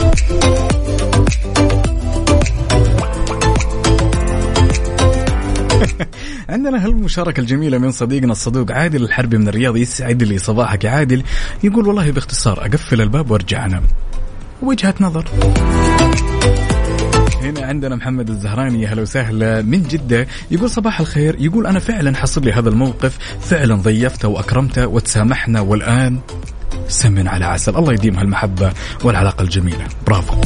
عندنا هالمشاركة الجميلة من صديقنا الصدوق عادل الحربي من الرياض يسعد لي صباحك يا عادل يقول والله باختصار أقفل الباب وأرجع أنام. وجهة نظر. هنا عندنا محمد الزهراني يا هلا وسهلا من جدة يقول صباح الخير يقول أنا فعلا حصل لي هذا الموقف فعلا ضيفته وأكرمته وتسامحنا والآن سمن على عسل. الله يديم هالمحبة والعلاقة الجميلة. برافو.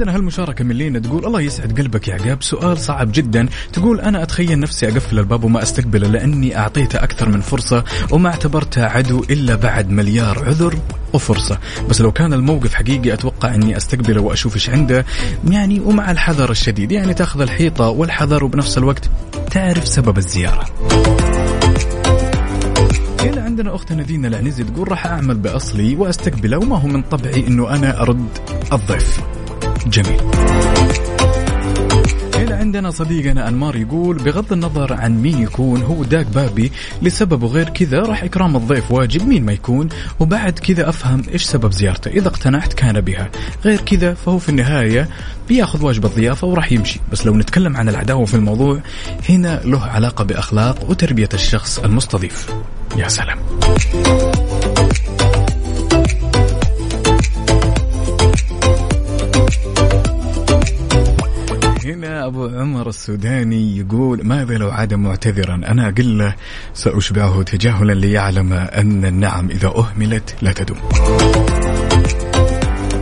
عندنا هالمشاركة من لينا تقول الله يسعد قلبك يا عقاب. سؤال صعب جدا. تقول أنا أتخيل نفسي أقفل الباب وما أستقبله لأني أعطيته أكثر من فرصة وما اعتبرته عدو إلا بعد مليار عذر وفرصة. بس لو كان الموقف حقيقي أتوقع أني أستقبله وأشوف إيش عنده. يعني ومع الحذر الشديد. يعني تأخذ الحيطة والحذر وبنفس الوقت تعرف سبب الزيارة. هنا عندنا أختنا دينا العنزي تقول راح أعمل بأصلي وأستقبله وما هو من طبعي إنه أنا أرد الضيف. جميل. هنا عندنا صديقنا أنمار يقول بغض النظر عن مين يكون هو داق بابي. لسبب وغير كذا راح إكرام الضيف واجب. مين ما يكون؟ وبعد كذا أفهم إيش سبب زيارته. إذا اقتنعت كان بها. غير كذا فهو في النهاية بياخذ واجب الضيافة وراح يمشي. بس لو نتكلم عن العداوة في الموضوع هنا له علاقة بأخلاق وتربية الشخص المستضيف. يا سلام. هنا أبو عمر السوداني يقول ماذا لو عاد معتذرا؟ أنا أقول له سأشبعه تجاهلا ليعلم أن النعم إذا أهملت لا تدوم.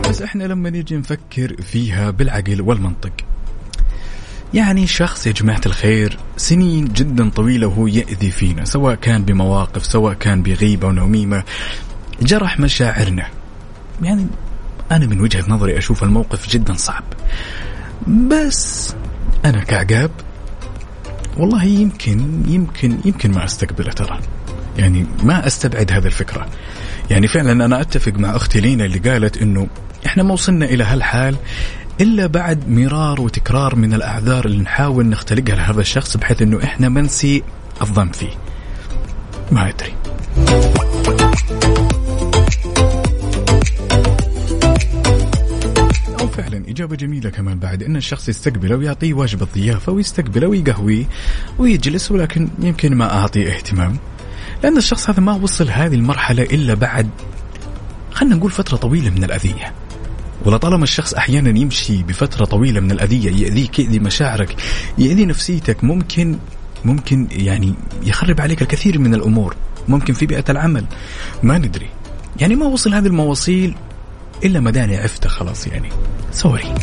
بس إحنا لما نيجي نفكر فيها بالعقل والمنطق. يعني شخص يا جماعة الخير سنين جدا طويلة وهو يأذي فينا سواء كان بمواقف سواء كان بغيبة ونميمة جرح مشاعرنا. يعني أنا من وجهة نظري أشوف الموقف جدا صعب. بس أنا كعقاب والله يمكن يمكن يمكن ما أستقبله ترى. يعني ما أستبعد هذه الفكرة. يعني فعلا أنا أتفق مع أختي لينا اللي قالت إنه إحنا ما وصلنا إلى هالحال إلا بعد مرار وتكرار من الأعذار اللي نحاول نختلقها لهذا الشخص بحيث إنه إحنا ما نسيء الظن فيه. ما أدري. فعلا إجابة جميلة كمان بعد أن الشخص يستقبله ويعطيه واجب الضيافة ويستقبله ويقهويه ويجلس ولكن يمكن ما أعطيه اهتمام. لأن الشخص هذا ما وصل هذه المرحلة إلا بعد خلينا نقول فترة طويلة من الأذية. ولطالما الشخص أحيانا يمشي بفترة طويلة من الأذية يأذيك يأذي مشاعرك يأذي نفسيتك ممكن ممكن يعني يخرب عليك الكثير من الأمور. ممكن في بيئة العمل. ما ندري. يعني ما وصل هذه المواصيل إلا مداني عفته خلاص يعني. سوري.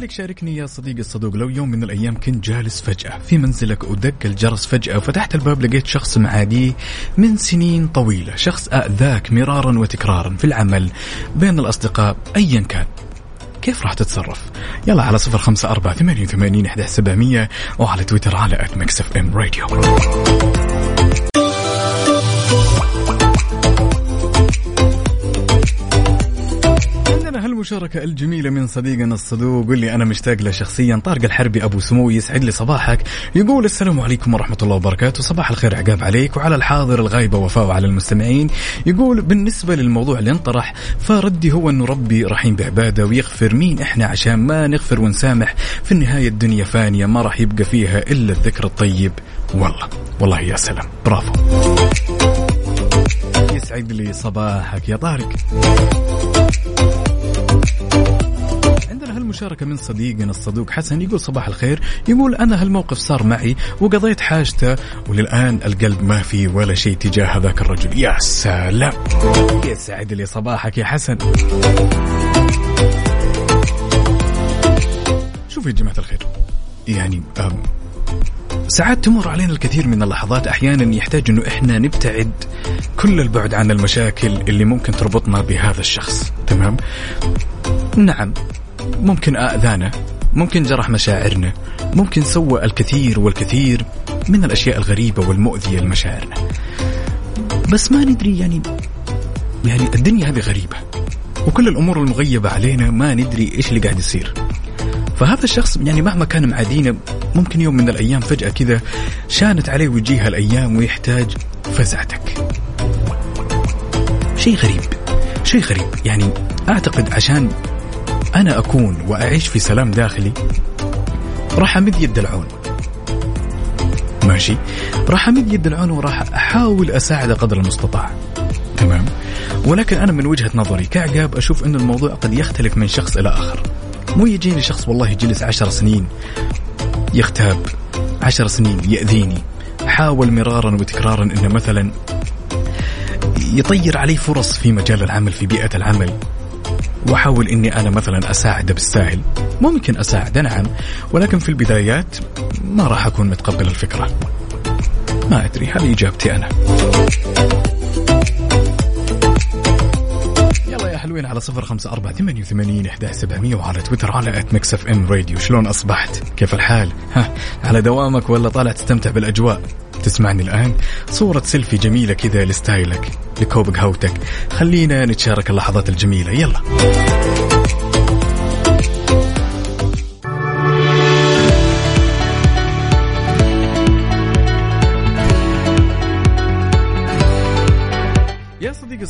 لذلك شاركني يا صديقي الصدوق لو يوم من الأيام كنت جالس فجأة في منزلك ودق الجرس فجأة وفتحت الباب لقيت شخص معاديه من سنين طويلة شخص آذاك مرارا وتكرارا في العمل بين الأصدقاء أيا كان. كيف راح تتصرف؟ يلا على صفر خمسة أربعة ثمانية وثمانين إحداش سبعمية وعلى تويتر على at Mix FM Radio عندنا هالمشاركة الجميلة من صديقنا الصدوق واللي أنا مشتاق له شخصيا طارق الحربي أبو سمو يسعد لي صباحك. يقول السلام عليكم ورحمة الله وبركاته. صباح الخير عقاب عليك. وعلى الحاضر الغايبة وفاء وعلى المستمعين. يقول بالنسبة للموضوع اللي انطرح فردي هو أنه ربي رحيم بعبادة ويغفر مين إحنا عشان ما نغفر ونسامح. في النهاية الدنيا فانية ما راح يبقى فيها إلا الذكر الطيب. والله والله يا سلام. برافو. يسعد لي صباحك يا طارق. هالمشاركة من صديقنا الصدوق حسن يقول صباح الخير. يقول أنا هالموقف صار معي وقضيت حاجته وللآن القلب ما في ولا شيء تجاه هذاك الرجل. يا سلام. يسعد لي صباحك يا حسن. شوفوا يا جماعة الخير يعني ساعات تمر علينا الكثير من اللحظات أحيانا يحتاج إنه إحنا نبتعد كل البعد عن المشاكل اللي ممكن تربطنا بهذا الشخص. تمام؟ نعم. ممكن آذانا ممكن جرح مشاعرنا ممكن سوى الكثير والكثير من الأشياء الغريبة والمؤذية لمشاعرنا. بس ما ندري يعني يعني الدنيا هذه غريبة وكل الأمور المغيبة علينا ما ندري إيش اللي قاعد يصير. فهذا الشخص يعني مهما كان معادينا ممكن يوم من الأيام فجأة كذا شانت عليه وجيها الأيام ويحتاج فزعتك. شيء غريب شيء غريب. يعني أعتقد عشان أنا أكون وأعيش في سلام داخلي. راح امد يد العون. ماشي. راح امد يد العون وراح أحاول اساعده قدر المستطاع. تمام. ولكن أنا من وجهة نظري كعقاب أشوف إن الموضوع قد يختلف من شخص إلى آخر. مو يجيني شخص والله جلس عشر سنين يغتاب عشر سنين يأذيني حاول مرارا وتكرارا إنه مثلا يطير علي فرص في مجال العمل في بيئة العمل. وأحاول إني أنا مثلا اساعده بالساهل ممكن اساعده نعم. ولكن في البدايات ما راح أكون متقبل الفكرة. ما أدري هذه إجابتي أنا؟ يلا يا حلوين على صفر خمسة أربعة ثمانية وثمانين إحداش سبعمية وعلى تويتر على at Mix FM Radio شلون أصبحت؟ كيف الحال؟ ها على دوامك ولا طالع تستمتع بالأجواء؟ تسمعني الآن. صورة سيلفي جميلة كذا لستايلك لكوب قهوتك خلينا نتشارك اللحظات الجميلة. يلا.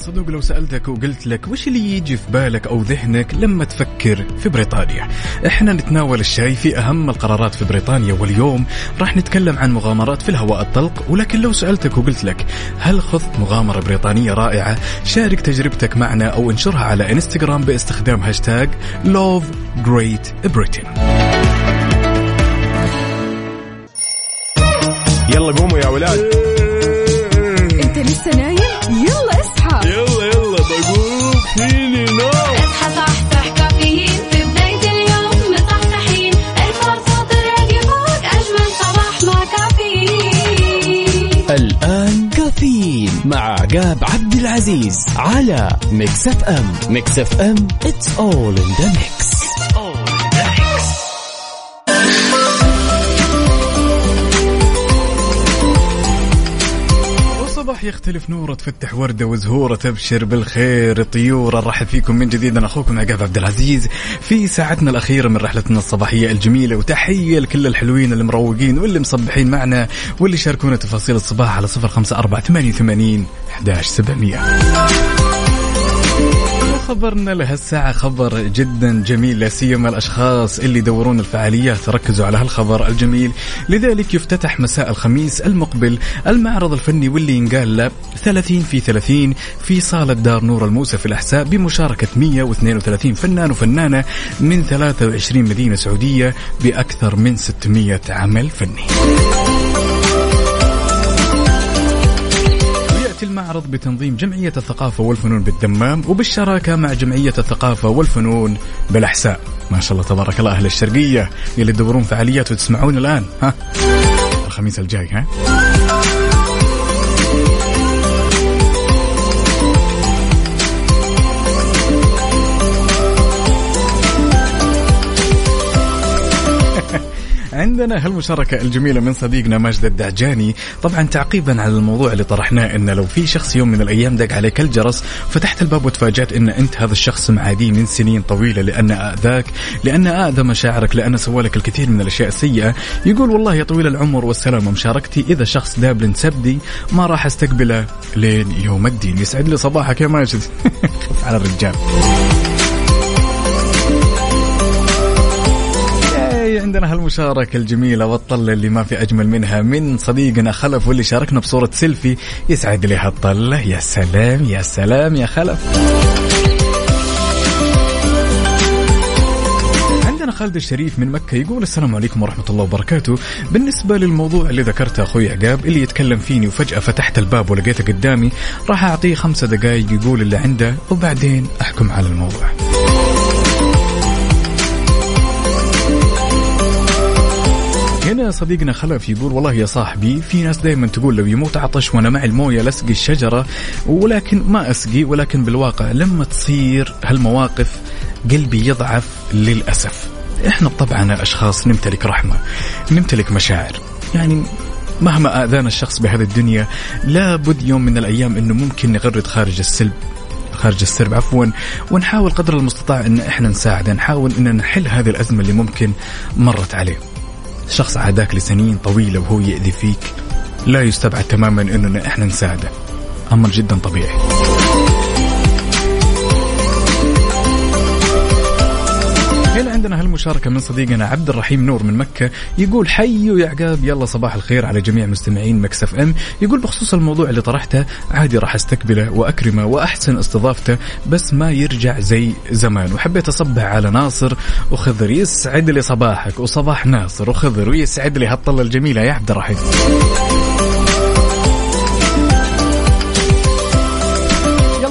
الصدوق لو سألتك وقلت لك وش اللي يجي في بالك أو ذهنك لما تفكر في بريطانيا؟ إحنا نتناول الشاي في أهم القرارات في بريطانيا واليوم راح نتكلم عن مغامرات في الهواء الطلق. ولكن لو سألتك وقلت لك هل خضت مغامرة بريطانية رائعة شارك تجربتك معنا أو انشرها على إنستغرام باستخدام هاشتاج Love Great Britain يلا قوموا يا ولاد. أنت لسه نايم؟ صحصحيني نو. اصحى صحصح كافيين في بداية اليوم مصحصحين الفرصة تراك فوق أجمل صباح مع كافيين. الآن كافيين مع عقاب عبد العزيز على Mix FM. Mix FM It's all in the mix راح يختلف نوره تفتح وردة وزهورة تبشر بالخير. طيورة رحب فيكم من جديد. أنا أخوكم عقاب عبد العزيز. في ساعتنا الأخيرة من رحلتنا الصباحية الجميلة وتحية لكل الحلوين المروقين واللي مصبحين معنا واللي شاركونا تفاصيل الصباح على 054 88 11700 خبرنا لهالساعة خبر جدا جميل. لا سيما الأشخاص اللي يدورون الفعاليات. ركزوا على هالخبر الجميل. لذلك يفتتح مساء الخميس المقبل المعرض الفني واللي ينقال له 30 في 30 في صالة دار نور الموسى في الأحساء بمشاركة 132 فنان وفنانة من 23 مدينة سعودية بأكثر من 600 عمل فني. يأتي المعرض بتنظيم جمعية الثقافة والفنون بالدمام وبالشراكة مع جمعية الثقافة والفنون بالأحساء. ما شاء الله تبارك الله أهل الشرقية اللي تدورون فعاليات وتسمعون الآن. ها؟ الخميس الجاي ها؟ عندنا هالمشاركة الجميلة من صديقنا ماجد الدعجاني. طبعا تعقيبا على الموضوع اللي طرحناه إن لو في شخص يوم من الأيام دق عليك الجرس فتحت الباب وتفاجأت إن أنت هذا الشخص معاديه من سنين طويلة لأن آذاك لأن آذى مشاعرك لأن سوى لك الكثير من الأشياء السيئة. يقول والله يا طويل العمر والسلامة مشاركتي إذا شخص دابل سبدي ما راح أستقبله لين يوم الدين. يسعد لي صباحك يا ماجد. على الرجال. عندنا هالمشاركة الجميلة والطلة اللي ما في أجمل منها من صديقنا خلف واللي شاركنا بصورة سيلفي يسعد لي هالطلة يا سلام يا سلام يا خلف. عندنا خالد الشريف من مكة يقول السلام عليكم ورحمة الله وبركاته. بالنسبة للموضوع اللي ذكرته أخوي عقاب اللي يتكلم فيني وفجأة فتحت الباب ولقيته قدامي راح أعطيه خمسة دقايق يقول اللي عنده وبعدين أحكم على الموضوع. صديقنا خلف يقول والله يا صاحبي في ناس دائما تقول لو يموت عطش وأنا معي الموية لأسقي الشجرة ولكن ما أسقي ولكن بالواقع لما تصير هالمواقف قلبي يضعف للأسف. إحنا طبعا اشخاص نمتلك رحمة نمتلك مشاعر. يعني مهما آذانا الشخص بهذه الدنيا لابد يوم من الأيام إنه ممكن نغرد خارج السلب خارج السرب عفوا ونحاول قدر المستطاع إن إحنا نساعده نحاول إن نحل هذه الأزمة اللي ممكن مرت عليه. شخص عاداك لسنين طويلة وهو يأذي فيك لا يستبعد تماما إننا إحنا نساعده. أمر جدا طبيعي. هنا عندنا هالمشاركة من صديقنا عبد الرحيم نور من مكة؟ يقول حيوا يا عقاب يلا صباح الخير على جميع مستمعين مكسف ام. يقول بخصوص الموضوع اللي طرحته عادي راح استقبله وأكرمه وأحسن استضافته بس ما يرجع زي زمان. وحبيت أصبح على ناصر وخضر يسعد لي صباحك وصباح ناصر وخضر ويسعد لي هالطلة الجميلة يا عبد الرحيم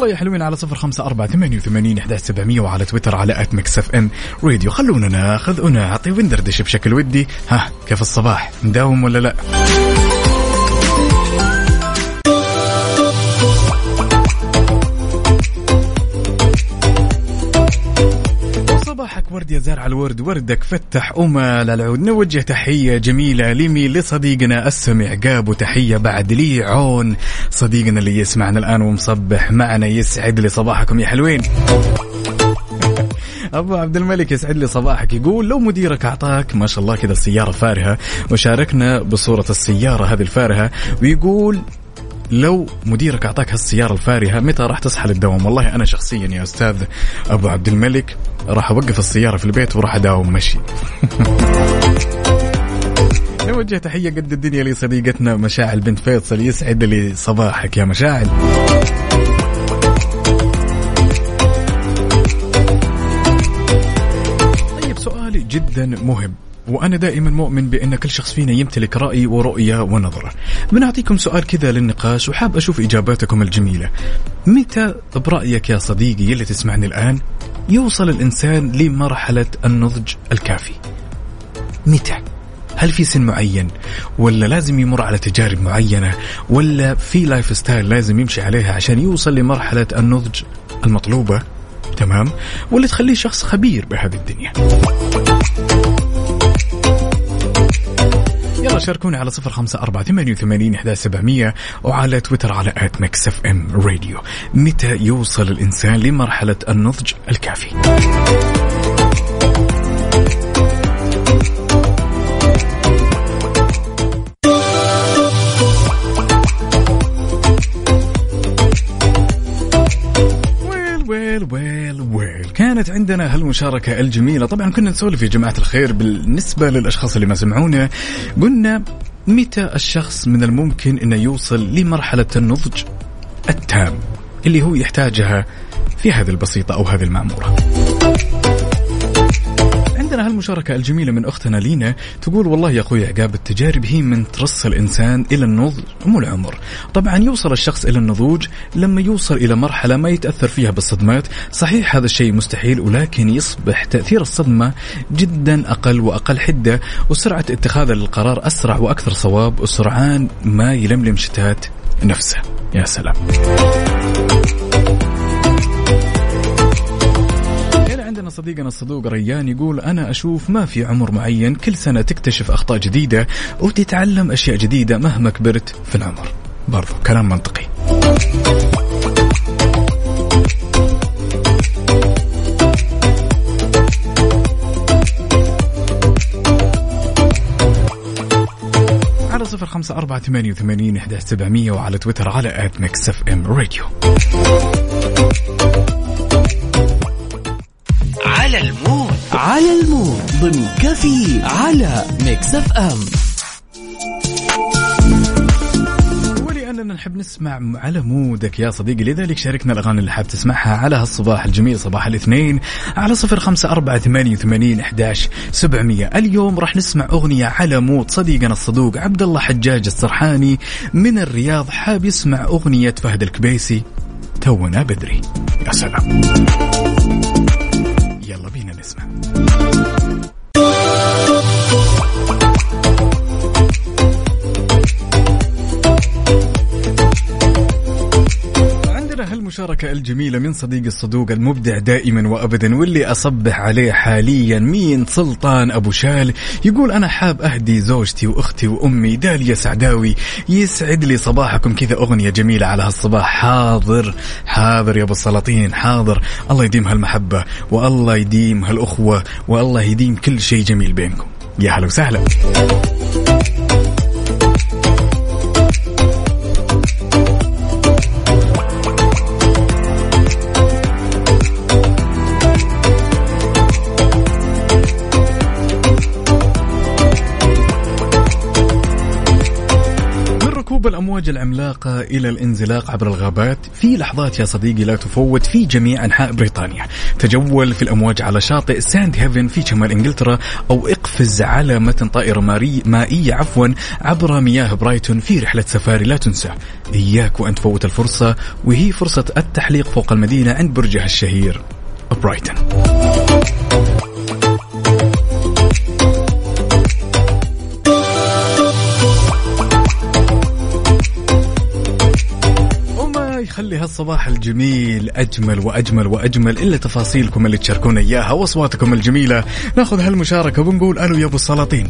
يا حلوين على صفر خمسة أربعة ثمانية وثمانين إحداش سبعمية وعلى تويتر على at Mix FM Radio. خلونا ناخذ ونعطي وندردش بشكل ودي. ها كيف الصباح؟ مداوم ولا لا؟ ورد يا زارع الورد وردك فتح أمال العود نوجه تحية جميلة لمي لصديقنا السمع قاب وتحية بعد لي عون. صديقنا اللي يسمعنا الآن ومصبح معنا يسعد لي صباحكم يا حلوين. أبو عبد الملك يسعد لي صباحك. يقول لو مديرك أعطاك ما شاء الله كذا السيارة فارهة وشاركنا بصورة السيارة هذه الفارهة ويقول لو مديرك أعطاك هالسيارة الفارهة متى راح تصحى للدوام والله أنا شخصيا يا أستاذ أبو عبد الملك راح أوقف السيارة في البيت وراح أداوم مشي. نوجه تحية قد الدنيا لصديقتنا مشاعل بنت فيصل يسعد لي صباحك يا مشاعل. طيب سؤالي جدا مهم. وأنا دائما مؤمن بأن كل شخص فينا يمتلك رأي ورؤية ونظرة بنعطيكم سؤال كذا للنقاش وحاب أشوف إجاباتكم الجميلة. متى برأيك يا صديقي اللي تسمعني الآن؟ يوصل الإنسان لمرحلة النضج الكافي. متى؟ هل في سن معين؟ ولا لازم يمر على تجارب معينة؟ ولا في lifestyle لازم يمشي عليها عشان يوصل لمرحلة النضج المطلوبة؟ تمام؟ واللي تخليه شخص خبير بهذه الدنيا. شاركونا على صفر خمسة أربعة ثمانية وثمانين إحداش سبعمية وعلى تويتر على at Mix FM Radio. متى يوصل الإنسان لمرحلة النضج الكافي؟ كانت عندنا هالمشاركة الجميلة. طبعا كنا نسولف يا جماعة الخير بالنسبة للأشخاص اللي ما سمعونا. قلنا متى الشخص من الممكن أنه يوصل لمرحلة النضج التام اللي هو يحتاجها في هذه البسيطة أو هذه المعمورة عندنا هالمشاركة الجميلة من أختنا لينا تقول والله يا أخوي عقاب التجارب هي من ترص الإنسان إلى النضج مو العمر. طبعا يوصل الشخص إلى النضوج لما يوصل إلى مرحلة ما يتأثر فيها بالصدمات. صحيح هذا الشيء مستحيل ولكن يصبح تأثير الصدمة جدا أقل وأقل حدة وسرعة اتخاذ القرار أسرع وأكثر صواب وسرعان ما يلملم شتات نفسه. يا سلام. صديقنا الصدوق ريان يقول أنا أشوف ما في عمر معين كل سنة تكتشف أخطاء جديدة وتتعلم أشياء جديدة مهما كبرت في العمر. برضو كلام منطقي. على صفر خمسة أربعة ثمانية وثمانين إحداش سبعمية وعلى تويتر على at Mix FM Radio. على ال mood. على ال mood ضمن كافيين على Mix FM. ولأننا نحب نسمع على mood ك يا صديقي لذلك شاركنا الأغاني اللي حاب تسمعها على هالصباح الجميل صباح الاثنين على صفر خمسة أربعة ثمانية وثمانين إحداش سبعمية. اليوم راح نسمع أغنية على mood صديقنا الصدوق عبد الله حجاج السرحاني من الرياض حاب يسمع أغنية فهد الكبيسي تونا بدري. يا سلام. يلا بينا نسمع. عندنا هالمشاركة الجميلة من صديق الصدوق المبدع دائما وأبدا واللي أصبح عليه حاليا مين سلطان أبو شال. يقول أنا حاب أهدي زوجتي وأختي وأمي داليا سعداوي. يسعد لي صباحكم. كذا أغنية جميلة على هالصباح. حاضر حاضر يا أبو السلاطين حاضر. الله يديم هالمحبة والله يديم هالأخوة والله يديم كل شيء جميل بينكم. يا هلا وسهلا. ركوب الأمواج العملاقة إلى الانزلاق عبر الغابات في لحظات يا صديقي لا تفوت في جميع أنحاء بريطانيا. تجول في الأمواج على شاطئ ساند هيفن في شمال إنجلترا أو إقفز على متن طائرة ماري مائية عفوا عبر مياه برايتون في رحلة سفاري لا تنسى. إياك وأن تفوت الفرصة وهي فرصة التحليق فوق المدينة عند برجها الشهير برايتون. يخلي هالصباح الجميل أجمل وأجمل وأجمل إلا تفاصيلكم اللي تشاركونا إياها وأصواتكم الجميلة. ناخذ هالمشاركة ونقول ألو يا أبو السلاطين.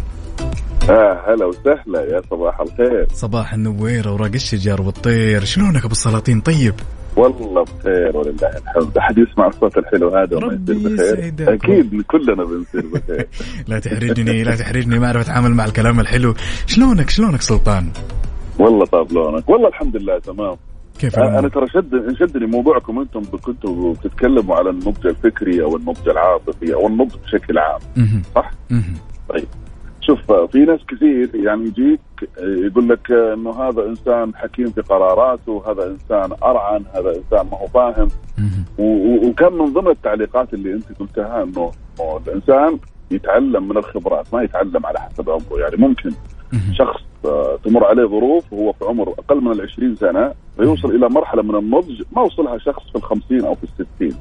آه هلا وسهلا يا صباح الخير. صباح النويرة ورق الشجر والطير. شلونك أبو السلاطين؟ طيب. والله بخير ولله الحمد. أحد يسمع الصوت الحلو هذا وما يصير بخير. أكيد كلنا بنصير بخير. لا تحرجني لا تحرجني ما أعرف أتعامل مع الكلام الحلو. شلونك؟ شلونك سلطان؟ والله طاب لونك. والله الحمد لله تمام. كيف؟ أنا ترى شد شدني موضوعكم أنتم كنتوا بتتكلموا على النضج الفكري أو النضج العاطفي أو النضج بشكل عام. صح؟ طيب شوف في ناس كثير يعني يجيك آه، يقول لك إنه هذا إنسان حكيم في قراراته هذا إنسان أرعن هذا إنسان ما هو فاهم وكان من ضمن التعليقات اللي أنت قلتها إنه الإنسان يتعلم من الخبرات ما يتعلم على حسب عمره يعني ممكن. شخص آه، تمر عليه ظروف وهو في عمر أقل من العشرين سنة فيوصل إلى مرحلة من النضج ما وصلها شخص في الخمسين أو في الستين.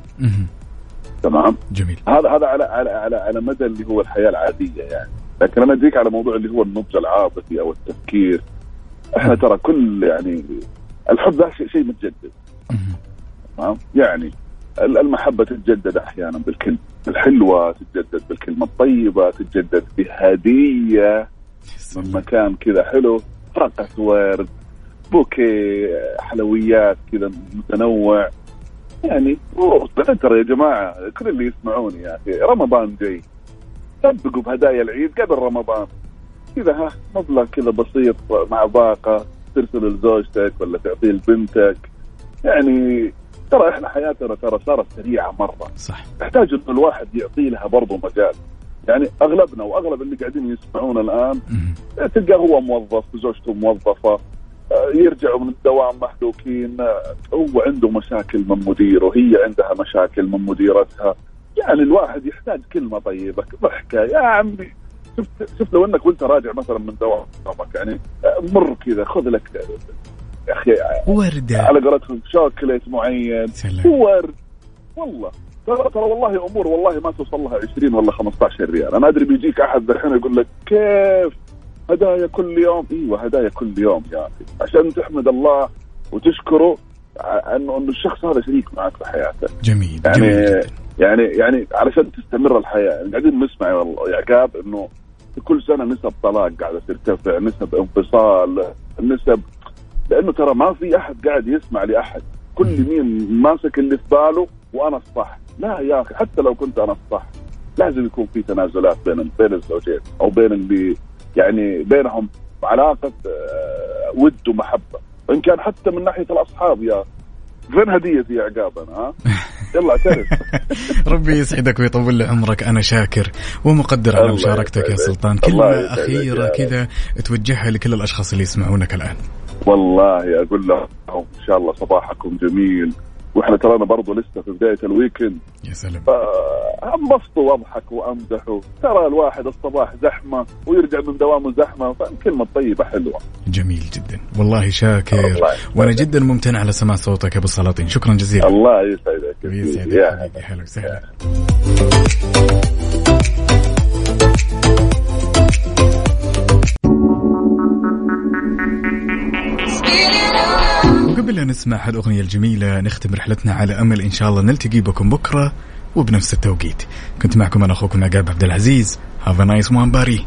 تمام؟ جميل. هذا هذا على على على, على مدى اللي هو الحياة العادية يعني. لكن أنا أجيك على موضوع اللي هو النضج العاطفي أو التفكير. إحنا ترى كل يعني الحب ذا شيء شيء متجدد. تمام؟ يعني ال- المحبة تتجدد أحيانا بالكلمة. الحلوة تتجدد بالكلمة. الطيبة تتجدد بهدية. من مكان كذا حلو ورقه ورد بوكي حلويات كذا متنوع. يعني ترى يا جماعة كل اللي يسمعوني يا أخي رمضان جاي. سبقوا بهدايا العيد قبل رمضان. كذا ها مبلغ كذا بسيط مع باقة ترسل لزوجتك ولا تعطيه لبنتك. يعني ترى إحنا حياتنا ترى صارت سريعة مرة. صح. تحتاج إنه الواحد يعطي لها برضه مجال. يعني أغلبنا وأغلب اللي قاعدين يسمعونا الآن تلقاه هو موظف وزوجته موظفة آه، يرجعوا من الدوام محلوكين آه، هو عنده مشاكل من مديره هي عندها مشاكل من مديرتها. يعني الواحد يحتاج كلمة طيبة ضحكة. يا عمي شفت شفت لو إنك وأنت راجع مثلا من دوامك يعني آه، مر كذا خذ لك يا أخي وردة على قولتهم شوكليت معين. سلام. ورد. والله. ترى ترى والله أمور والله ما توصل لها 20 ولا 15 ريال. أنا أدري بيجيك أحد الحين يقول لك كيف؟ هدايا كل يوم. إيوه هدايا كل يوم يا أخي. عشان تحمد الله وتشكره انه إنه الشخص هذا شريك معك في حياتك جميل يعني جميل يعني يعني علشان تستمر الحياة. يعني قاعدين نسمع والله يا عقاب إنه كل سنة نسب طلاق قاعدة ترتفع نسب انفصال نسب لأنه ترى ما في أحد قاعد يسمع لأحد. كل مين ماسك اللي في باله وأنا الصح لا يا أخي حتى لو كنت أنا الصح لازم يكون في تنازلات بين بين الزوجين أو بين اللي يعني بينهم علاقة آه، ود ومحبة. وان كان حتى من ناحية الأصحاب يا فين هديتي يا عقاب أنا ها؟ يلا اعترف ربي يسعدك ويطول لي عمرك أنا شاكر ومقدر على مشاركتك يا. سلطان. كلمة أخيرة كذا توجهها لكل الأشخاص اللي يسمعونك الآن. والله أقول لهم إن شاء الله صباحكم جميل. وإحنا ترانا برضو لسه في بداية الويكند. يا سلام. انبسطوا واضحكوا وامدحوا ترى الواحد الصباح زحمة ويرجع من دوامه زحمة فالكلمه الطيبه حلوة. جميل جدا. والله شاكر. الله. وأنا جدا ممتن على سماع صوتك يا أبو السلاطين شكرا جزيلا. الله يسعدك. يسعدك يا حبيبي. هلا. وسهلا. وقبل لا نسمع هالأغنية الجميلة نختم رحلتنا على أمل إن شاء الله نلتقي بكم بكرة وبنفس التوقيت. كنت معكم أنا أخوكم عقاب عبد العزيز. Have nice one باري